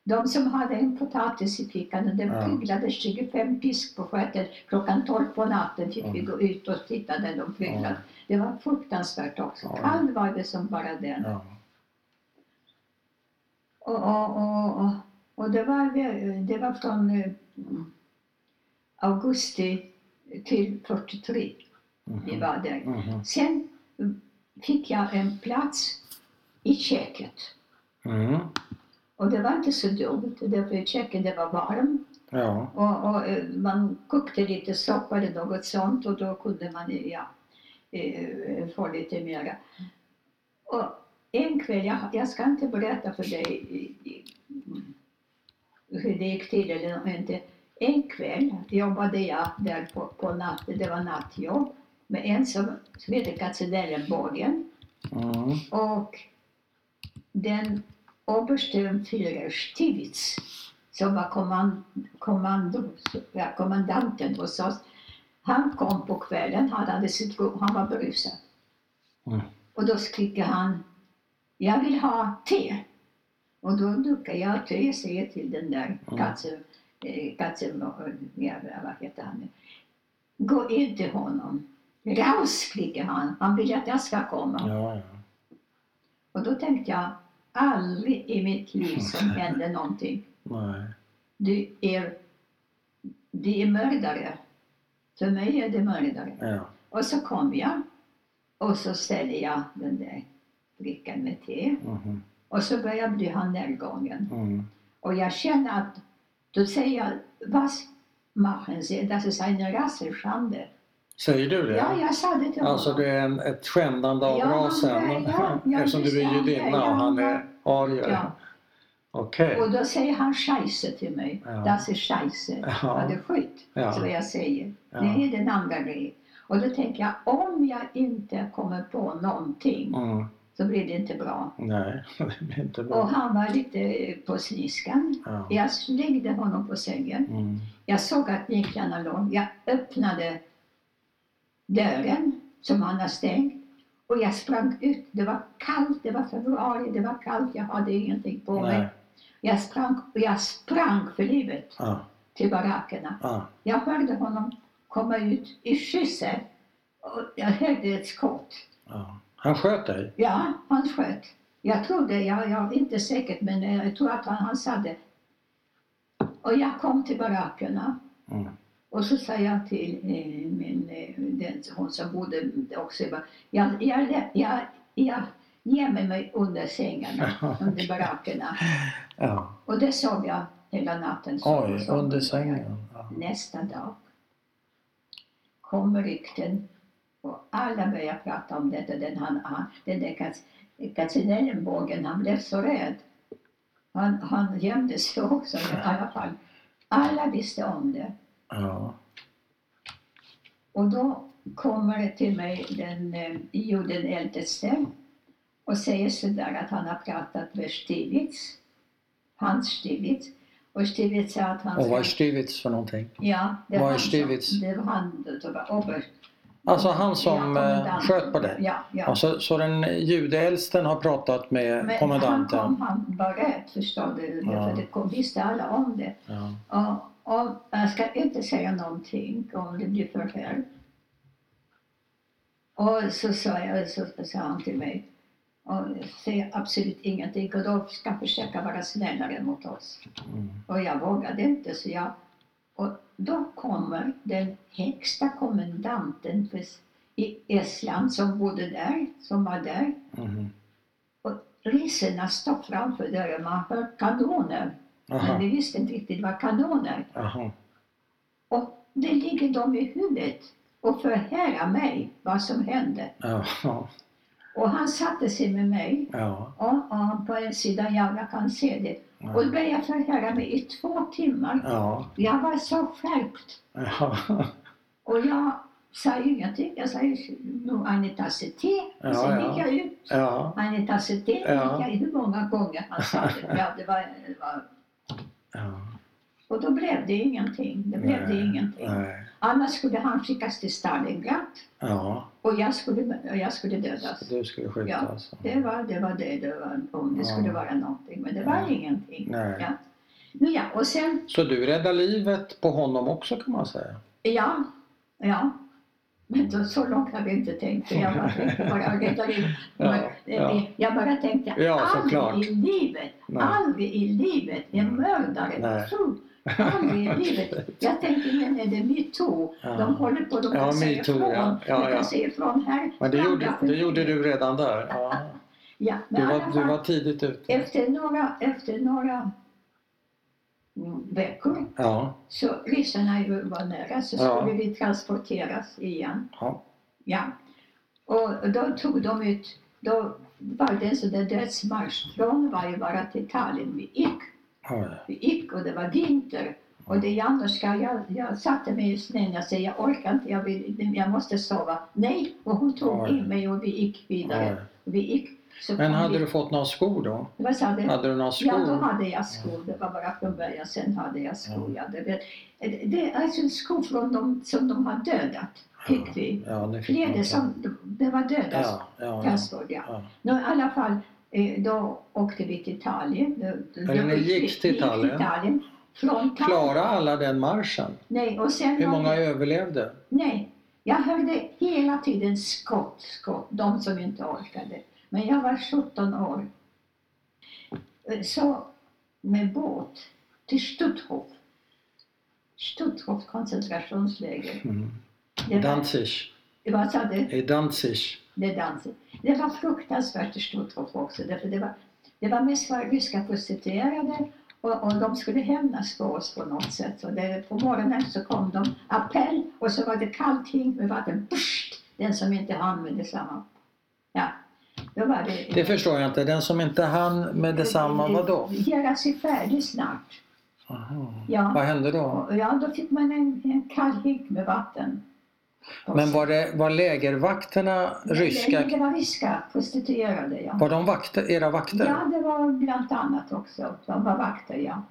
De som hade en potatis i fickan, och de Ja. pryglade 25 pisk på stjärten. Klockan 12 på natten fick vi Ja. gå ut och titta när de pryglade. Det var fruktansvärt också. Ja. Kall var det som bara den. Ja. Och, och, och, och, och det, var, det var från eh, augusti till 43 vi Mhm. var där. Mhm. Sen fick jag en plats i köket. Mm. Och det var inte så dumt, därför i köket det var varmt. Ja. Och, och eh, man kokte lite soppa eller något sånt och då kunde man eh, ja, eh, få lite mera. Och en kväll, jag, jag ska inte berätta för dig det gick till eller inte. En kväll jobbade jag där på, på natten, det var nattjobb, med en som, som heter Katzenellenborgen Mm. och den Obersturmführer Stivitz som var kommand, kommando, ja, kommandanten hos oss. Han kom på kvällen, han, hade sitt, han var berusad. Mm. Och då skriker han, jag vill ha te. Och då duckar jag te, säger till den där Mm. katten, eh, vad heter han nu? Gå in till honom. Raus, skriker han, han vill att jag ska komma. Ja, ja. Och då tänkte jag, aldrig i mitt liv som hände någonting. Nej. Du är, du är mördare. För mig är det mördare. Ja. Och så kom jag och så ställde jag den där brickan med te. Mhm. Och så började han närgången. Mm. Och jag känner att, då säger jag, was machen Sie? Das ist eine Rassenschande. Säger du det? Ja, jag sa det till honom. Alltså det är en, ett skändande av Ja, rasen ja, ja, ja, eftersom du är judinna Ja, och han är arier. Ja. Okej. Och då säger han scheisse till mig. Ja. Das ist scheisse. Ja. Ja. det är skit. Ja. Så jag säger. Ja. Det är den andra grejen. Och då tänker jag, om jag inte kommer på någonting Mm. Så blir det inte bra. Nej, det blir inte Och bra. han var lite på sniskan. Ja. Jag slängde honom på sängen. Mm. Jag såg att nycklarna låg. Jag öppnade dörren som han har stängt. Och jag sprang ut. Det var kallt, det var februari, det var kallt. Jag hade ingenting på Nej. mig. Jag sprang, och jag sprang för livet Ja. till barackerna. Ja. Jag hörde honom komma ut i skysset. Och jag hörde ett skott. Ja. Han sköt dig? Ja, han sköt. Jag trodde, jag, jag inte säker, men eh, jag tror att han, han sa det. Och jag kom till barackerna Mm. och så sa jag till eh, min, eh, den, hon som bodde också i jag, jag, jag, jag gömmer mig under sängarna, under barackerna. Ja. Och det sov jag hela natten. Oj, under sängen. Ja. Nästa dag kommer rykten och alla börjar prata om detta. Den, han, han, den där Katz- Katzenellenbågen, han blev så rädd. Han, han gömde sig också i alla fall. Alla visste om det. Ja. Och då kommer till mig den, eh, jo, den äldste och säger sådär att han har pratat med Stiglitz, Hans Stiglitz. Och Stiglitz sa att han Och vad är Stiglitz för någonting? Ja, det vad är han som-? Det var han som var oberst. Alltså han som, eh, kommendant. sköt på dig? Ja, ja. Alltså, så den judeäldsten har pratat med Men kommendanten? han kom, han var rädd förstår du, Ja. för det kom, visste alla om det. Ja. Och, och jag ska inte säga någonting om det blir förhör. Och så sa, jag, så sa han till mig, och säg absolut ingenting och då ska försöka vara snällare mot oss. Mm. Och jag vågade inte så jag... Och då kommer den högsta kommendanten för, i Estland som bodde där, som var där. Mhm. Och ryssarna står framför dörren, man hör kanoner. Men Aha. vi visste inte riktigt vad kanoner. Aha. Och det ligger dem i huvudet och förhöra mig vad som hände. Ja. Och han satte sig med mig Ja. och, och på en sida, ja, jag kan se det. Och då började jag förhöra mig i två timmar. Ja. Jag var så skärpt. Ja. Och jag sa ingenting. Jag sa nu Anita te. Ja, sen ja. gick jag ut. Ja. Anita te. Ja. gick jag hur många gånger han sa det. Ja, det, var, det var. Ja. Och då blev det ingenting. Det blev det Nej, ingenting. Nej. Annars skulle han skickas till Stalingrad. Ja. Och jag skulle, jag skulle dödas. Du skulle skjutas. Det var det, var det, det var, om det Ja. skulle vara någonting. Men det var Ja. ingenting. Nej. Ja. Nu ja, och sen, Så du räddade livet på honom också kan man säga? ja, ja. Men då, så långt hade jag inte tänkt. Jag bara tänkte bara rädda livet. Ja, Men, ja. eh, Jag bara tänkte, Ja, såklart. aldrig i livet, Nej. aldrig i livet en Mm. mördare. Nej. Aldrig i livet. Jag tänkte, men är det metoo? Ja. De håller på, de Ja, kan säga metoo, ifrån. ja. Ja, de ja. kan säga ifrån här. Men det gjorde, det gjorde du redan där? Ja. Ja, Du var, du var tidigt ute? Efter några, efter några veckor Ja. så ryssarna var nära så Ja. skulle vi transporteras igen. ja. Ja. Och då tog de ut, då var det en sån där dödsmarsch från Vaivara till Tallinn. Vi gick, Vi gick och det var vinter. Och det Januska, jag, jag satte mig i snön, jag säger jag orkar inte, jag, vill, jag måste sova. Nej, och hon tog Oj. in mig och vi gick vidare. Vi gick. Men hade vi, du fått några skor då? Vad sa du? Hade du några Ja, då skor? hade jag skor. Det var bara från början. Sen hade jag skor. Ja. Det, det, det är alltså skor från dem som de har dödat. Fick vi. Ja, Kläder som det var döda Ja, ja, ja. transport. Ja. ja. Nå, I alla fall, då åkte vi till då- Eller ni gick till vi Tallinn? Tallinn. Från Tallinn. Klara alla den marschen? Nej, och sen Hur många det- överlevde? Nej, jag hörde hela tiden skott, skott, de som inte orkade. Men jag var 17 år. Så med båt till Stutthof. Stutthof koncentrationsläger. Mm. Det var, Danzig. vad sa du? I Danzig. Det dansen. Det var fruktansvärt i Stutthof också. Därför det, var, det var mest ryska prostituerade och, och de skulle hämnas på oss på något sätt. Så det, på morgonen så kom de, appell och så var det kallt hink med vatten. Pssst, den som inte hann med detsamma. Ja, då var det... Det förstår jag inte. Den som inte hann med detsamma, vadå? Göra sig färdig snart. Aha. Ja. Vad hände då? Och, ja, då fick man en, en kall hink med vatten. Men sig. var, det, var lägervakterna ryska? Det, det var ryska prostituerade, ja. Var de vakter, era vakter? Ja, det var bland annat också. De var vakter, ja.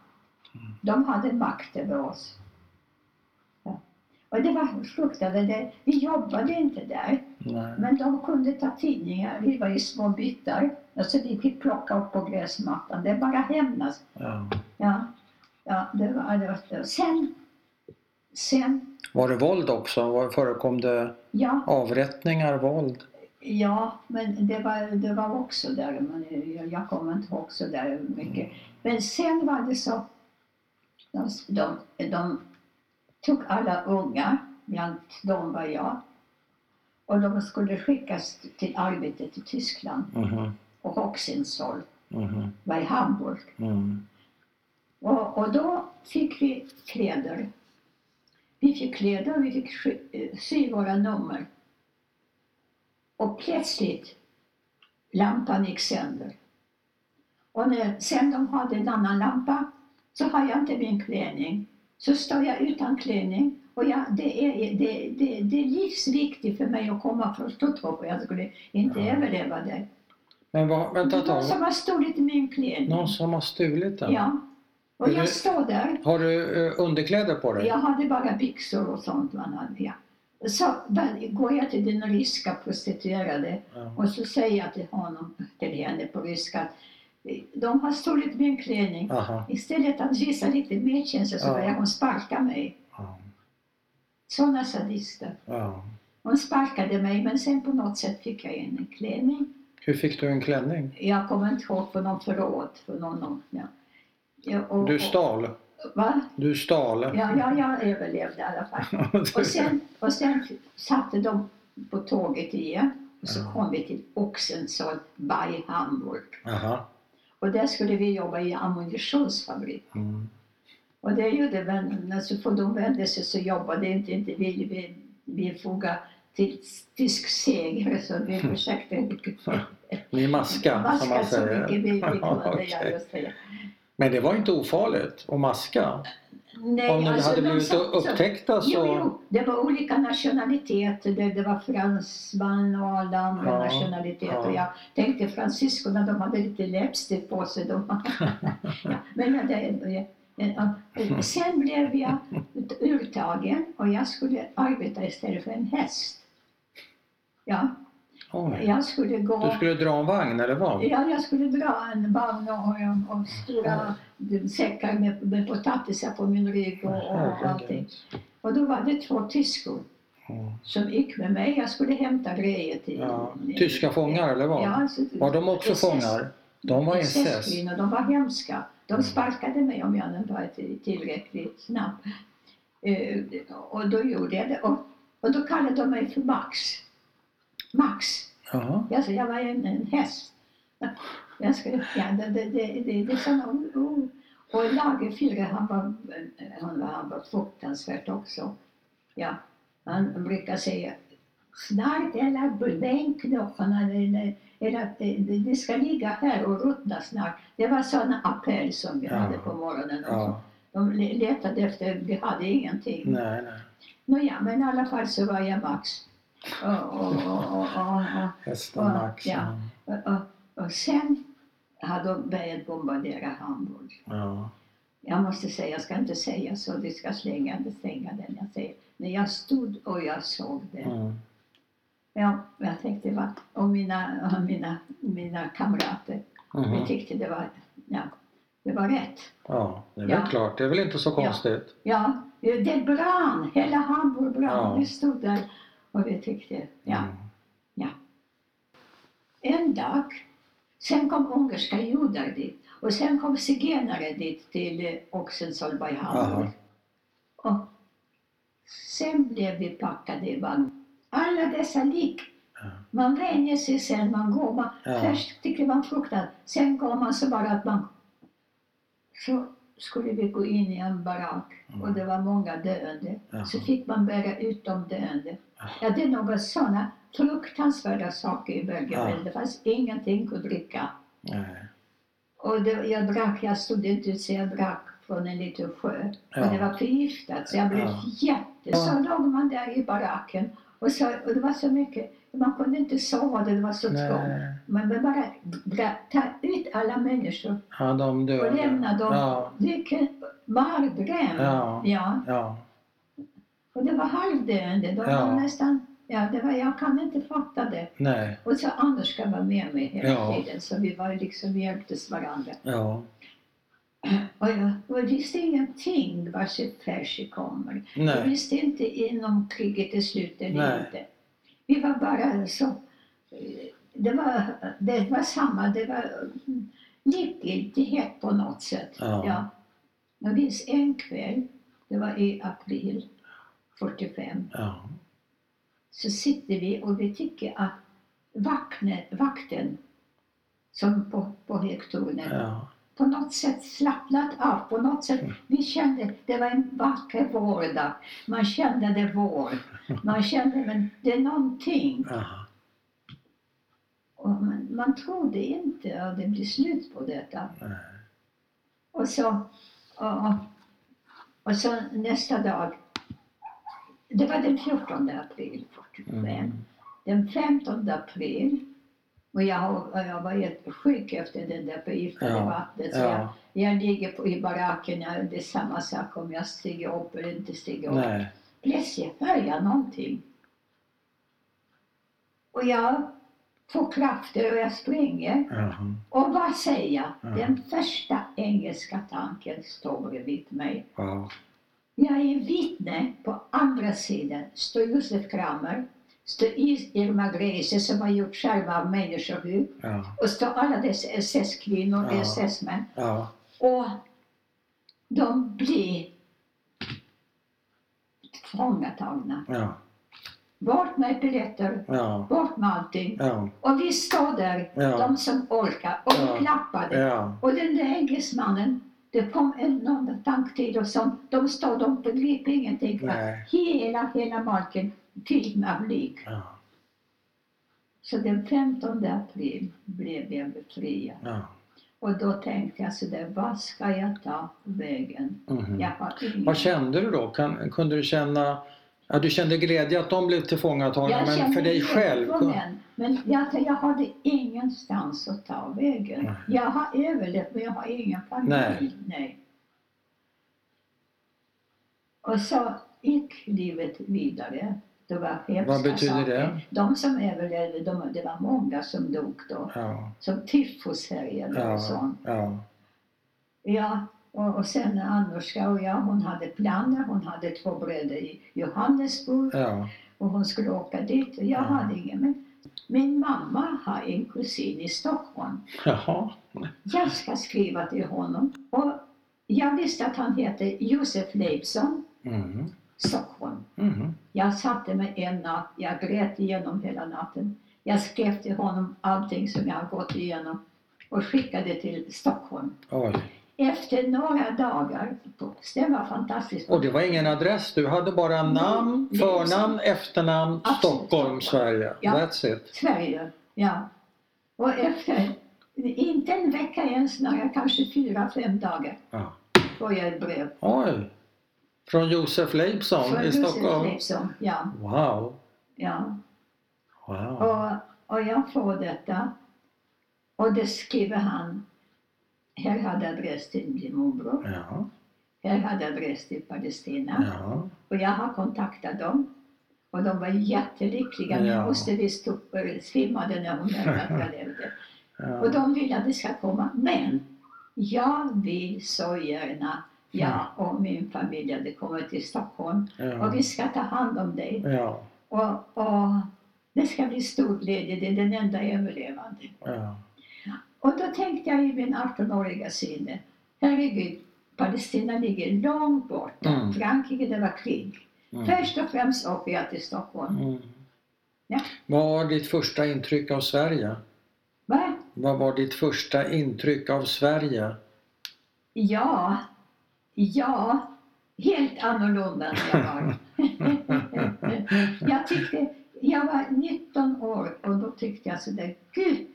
De hade makt över oss. Ja. Och det var fruktansvärt. Vi jobbade inte där, Nej. men de kunde ta tidningar. Vi var i små byttar. Alltså vi fick plocka upp på gräsmattan. Det är bara hämnas. Ja. Ja, ja det var det. Var. Sen, sen, Var det våld också? Var, förekom det ja, avrättningar, våld? ja, men det var, det var också där. Men jag, kommer inte ihåg så där mycket. Men sen var det så. De, de, de tog alla unga, bland dem var jag. Och de skulle skickas till arbete till Tyskland. Mhm. Och Hoxensol Mhm. var i Hamburg. Mm. Och, och då fick vi kläder. Vi fick kläder och vi fick sy, eh, sy våra nummer. Och plötsligt, lampan gick sönder. Och när, sen de hade en annan lampa så har jag inte min klänning. Så står jag utan klänning och jag, det, är, det, det, det är livsviktigt för mig att komma från för jag skulle inte Ja. överleva där. Men vad, vänta ett Någon som har stulit min klänning. Någon som har stulit den? Ja. Och jag står där. Har du eh, underkläder på dig? Jag hade bara byxor och sånt. Man hade, ja. Så går jag till den ryska prostituerade Ja. och så säger jag till honom, till henne på ryska, att de har stulit min klänning. Aha. Istället att visa lite medkänsla så Ja. börjar hon sparka mig. Ja. Sådana sadister. Ja. Hon sparkade mig men sen på något sätt fick jag en klänning. Hur fick du en klänning? Jag kommer inte ihåg för någon förråd. För någon, någon, ja. Ja, och, Du stal? Va? Du stal? Ja, ja, jag överlevde i alla fall. Och sen, och sen satte de på tåget igen. Och så Ja. kom vi till Oxenzoll by Hamburg. Aha. Och där skulle vi jobba i ammunitionsfabrik. Mm. Och det gjorde vännerna, så får de vände sig så jobbade inte, inte ville vi, vi foga till tysk seger så vi försökte Ni maska, som man maska så säger. mycket vi, kunde. Ja, Okej. just det. Men det var inte ofarligt att maska? Nej, Om ni alltså, hade de blivit sa- så- upptäckta så... Jo, jo, det var olika nationaliteter. Det, det var fransman och alla andra Ja, nationaliteter. ja. Jag tänkte fransyskorna, de hade lite läppstift på sig. De, ja, men det, sen blev jag urtagen och jag skulle arbeta istället för en häst. Ja, Oj. jag skulle gå... Du skulle dra en vagn eller vad? Ja, jag skulle dra en vagn och, och, stora säckar med, med potatisar på min rygg och, och allting. Och då var det två tyskor Mm. som gick med mig. Jag skulle hämta grejer till... Ja. Tyska fångar eller vad? Ja, alltså, Var de också SS fångar? De var SS? SS-kvinnor, de var hemska. De Mm. sparkade mig om jag inte var till- tillräckligt snabb. Eh, och då gjorde jag det. Och, och då kallade de mig för Max. Max. Jaha. Alltså, jag var en, en häst. Jag skulle, ja, det, det, det, det, är såna, oh, oh. Och Lagerfyr, han var, han var, han var fruktansvärt också. Ja, han brukar säga snart eller, eller, det, det ska ligga här och ruttna snart. Det var sådana appell som vi Ja. hade på morgonen. också. Ja. De le- letade efter, vi hade ingenting. Nej, nej. Nåja, men i alla fall så var jag Max. Och, och, och, och, Ja, Max. ja. och, sen har de börjat bombardera Hamburg. Ja. Jag måste säga, jag ska inte säga så, du ska slänga, slänga den jag säger. Men jag stod och jag såg det. Mm. Ja, jag tänkte, va? och mina, och mina, mina kamrater, vi Mhm. tyckte det var, ja, det var rätt. Ja, det är väl Ja. klart. Det är väl inte så konstigt. Ja, det brann, hela Hamburg brann. Ja. Vi stod där och vi tyckte, ja. Mm. En dag, sen kom ungerska judar dit och sen kom zigenare dit till eh, Hamburg. Och sen blev vi packade i vagn. Alla dessa lik. Ja. Man vänjer sig sen, man går. Man, Ja. Först tycker man fruktan, sen går man så bara att man... Så skulle vi gå in i en barack och det var många döende. Jaha. Så fick man bära ut de döende. Ja, det är några sådana fruktansvärda saker i Belgien. Ja. men Det fanns ingenting att dricka. Nej. Och det, jag drack, jag stod inte ut så jag drack från en liten sjö. Ja. Och det var förgiftat så jag blev Ja. jätte... Så låg man där i baracken och, så, och det var så mycket, man kunde inte sova, det var så trångt. Man behövde bara dra, ta ut alla människor Ja, de döda. och lämna dem. Ja. Vilken mardröm! Ja. ja. Ja. Och det var halvdöende. De Ja. var nästan... Ja, det var, jag kan inte fatta det. Nej. Och så Anders ska vara med mig hela Ja. tiden. Så vi var liksom, vi hjälptes varandra. Ja. Och jag, och jag visste ingenting vart Percy kommer. Jag Nej. visste inte inom kriget är slut Nej. inte. Vi var bara så... Det var, det var samma, det var likgiltighet på något sätt. Ja. Ja. Jag minns en kväll, det var i april 45, Ja. så sitter vi och vi tycker att vakten, vakten som på, på högtornet Ja. På något sätt slappnat av. På något sätt, vi kände, det var en vacker vårdag. Man kände det vår. Man kände, men det är någonting. Och man, man trodde inte att det blir slut på detta. Nej. Och så, och, och så nästa dag, det var den 14 april 45. Mm. Den 15 april, och jag, jag var jättesjuk efter den där förgiftade Ja, vattnet. Så jag, Ja. jag ligger på, i baracken, det är samma sak om jag stiger upp eller inte stiger upp. Nej. Plötsligt hör jag någonting. Och jag får krafter och jag springer. Jaha. Och vad säger jag? Ja. Den första engelska tanken står bredvid mig. Ja. Jag är vittne på andra sidan. Står Josef Kramer, står Is- Irma Grese som har gjort själva av människohud Ja. och står alla dessa SS-kvinnor och Ja. SS-män. Ja. Och de blir tillfångatagna. Ja. Bort med biljetter, Ja. bort med allting. Ja. Och vi står där, Ja. de som orkar, och Ja. klappade. Och den där engelsmannen, det kom en annan tanktid och sånt. De stod, de begrep ingenting. Hela, hela marken fylld med av lik. Ja. Så den 15 april blev jag befriad. Ja. Och då tänkte jag sådär, vad ska jag ta vägen? Mhm. Jag har ingen... Vad kände du då? Kan, kunde du känna... Ja, du kände glädje att de blev tillfångatagna, Jag men för dig själv? en, Men jag, jag hade ingenstans att ta vägen. Nej. Jag har överlevt men jag har ingen familj. Nej. Nej. Och så gick livet vidare. Det var hemska Vad betyder saker. det? De som överlevde, de, det var många som dog då. Ja. Som tyfushärjade Ja. och sånt. Ja. Ja, och, och sen Anushka och jag, hon hade planer. Hon hade två bröder i Johannesburg Ja. och hon skulle åka dit. Och jag Ja. hade ingen. Men min mamma har en kusin i Stockholm. Jaha. Jag ska skriva till honom. Och jag visste att han heter Josef Leifsson, Mm. Stockholm. Mm. Jag satte mig en natt, jag grät igenom hela natten. Jag skrev till honom allting som jag gått igenom och skickade till Stockholm. Oj. Efter några dagar, det var fantastiskt. Och det var ingen adress? Du hade bara namn, Nej, förnamn, efternamn, Absolut, Stockholm. Sverige. Ja. That's it. Sverige, ja. Och efter, inte en vecka ens, några kanske fyra, fem dagar, Ja. får jag ett brev. Oj. Från Josef Leifsson Från i Josef Stockholm? Leifsson, ja. Wow. ja. Wow. Och, och jag får detta. Och det skriver han. Här hade adress till min morbror. Ja. Här hade adress till Palestina. Ja. Och jag har kontaktat dem. Och de var jättelyckliga. Min Ja. moster visst upp, svimmade när hon hörde att jag levde. Och Ja. de vill att det ska komma. Men jag vill så gärna, jag och min familj, att det kommer till Stockholm. Ja. Och vi ska ta hand om dig. Ja. Och, och det ska bli stor glädje. Det är den enda överlevande. Ja. Och då tänkte jag i min 18-åriga sinne, herregud, Palestina ligger långt borta. Mm. Frankrike, det var krig. Mm. Först och främst åker jag till Stockholm. Mm. Ja. Vad var ditt första intryck av Sverige? Va? Vad var ditt första intryck av Sverige? Ja, ja, helt annorlunda än jag var. jag tyckte, jag var 19 år och då tyckte jag sådär, gud,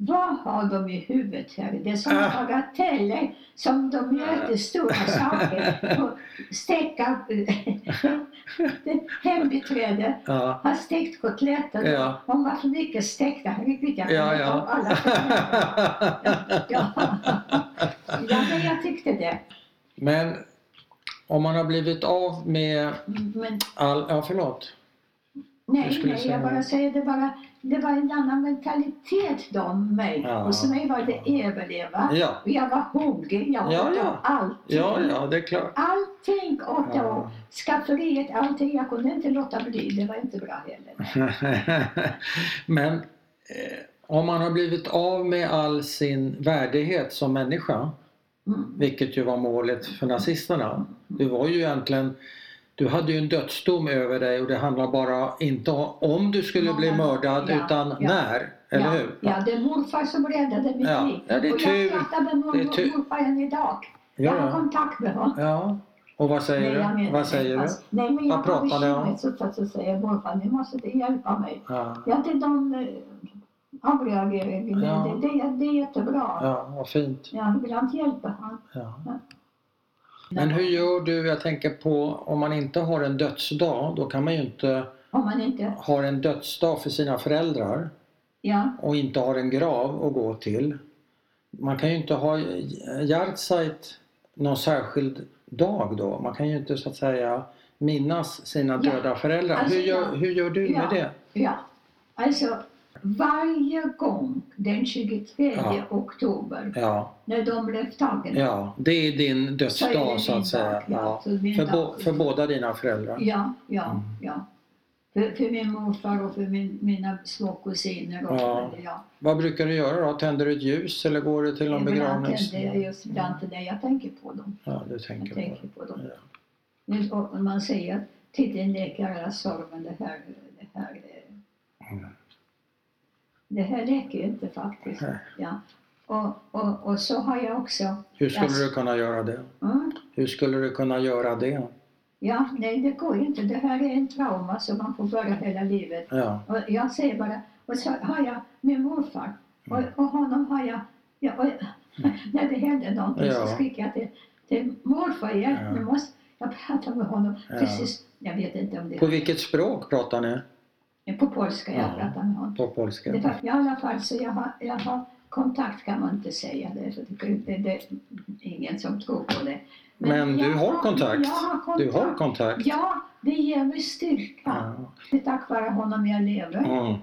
vad har de i huvudet här? Det är som Ah. bagateller som de gör till stora saker. Och Steka, hembiträde Ja. har stekt kotletter. Ja. Var för mycket stekta. Herregud, jag kan Ja, ja. alla. ja. ja, men jag tyckte det. Men om man har blivit av med Men all... Ja, förlåt. Nej, nej jag bara säger det bara. Det var en annan mentalitet då med mig. Ja. Och för mig var det överleva. Ja. Och jag var hungrig. Jag Ja, åt ja. allting. Ja, ja, det är klart. Allting åt jag Ja. Skafferiet, allting. Jag kunde inte låta bli. Det var inte bra heller. Men eh, om man har blivit av med all sin värdighet som människa. Vilket ju var målet för nazisterna. Du var ju egentligen du hade ju en dödsdom över dig och det handlar bara inte om du skulle bli mördad ja, utan ja. när, eller ja, hur? Ja, det är morfar som räddade mitt Ja, liv. ja, det är och tur. jag pratar med mor- Det är tur. morfar än idag. Ja, Jag har kontakt med honom. ja. Och vad säger jag du? menar Vad säger du? Nej, men jag Vad pratar ni om? så, så, så säger morfar, ni måste hjälpa mig. Ja. Ja, det är de, eh, avreagering. Det, Ja. det, det, det är jättebra. Ja, vad fint. Ja, ibland hjälper han. Ja. Ja. Men hur gör du? Jag tänker på om man inte har en dödsdag, då kan man ju inte Om man inte... ha en dödsdag för sina föräldrar Ja, och inte har en grav att gå till. Man kan ju inte ha Yardsite någon särskild dag då. Man kan ju inte så att säga minnas sina Ja. döda föräldrar. Alltså, hur, gör, ja. hur gör du med Ja. det? ja. Alltså, varje gång den 23 Ja. oktober, Ja, när de blev tagna. ja, det är din Så är dödsdag det så min att säga. dag, ja. Så För, bo, för båda dina föräldrar? Ja, ja, Mm. ja. För, för min morfar och för min, mina små kusiner. Och Ja. ja. Vad brukar du göra då? Tänder du ett ljus eller går du till någon Ibland begravnings... tänder jag just ibland när jag tänker på dem. Ja, du Jag tänker på tänker det. på dem. Ja. Man säger att titeln läker alla sår, men det här, det här, eh, Mm. Det här läker ju inte faktiskt. Nej. Ja. Och, och, och så har jag också, Hur skulle Alltså- du kunna göra det? mm, Hur skulle du kunna göra det? ja, nej det går ju inte. Det här är en trauma som man får bära hela livet. Ja, Och jag säger bara, och så har jag min morfar och, Mm. och honom har jag, ja, och, när det hände någonting Ja. så skriker jag till, till morfar, hjälp Ja. måste jag prata med honom. Precis, jag vet inte om det På vilket språk pratar ni? På polska jag Ja. pratar med honom. På polska? Det var, I alla fall så jag har, jag har kontakt kan man inte säga det, det, det, det är ingen som tror på det. Men du jag har kontakt? Har kontakt. Du har kontakt? Ja, det ger mig styrka. Ja. Det är tack vare honom jag lever. Mm.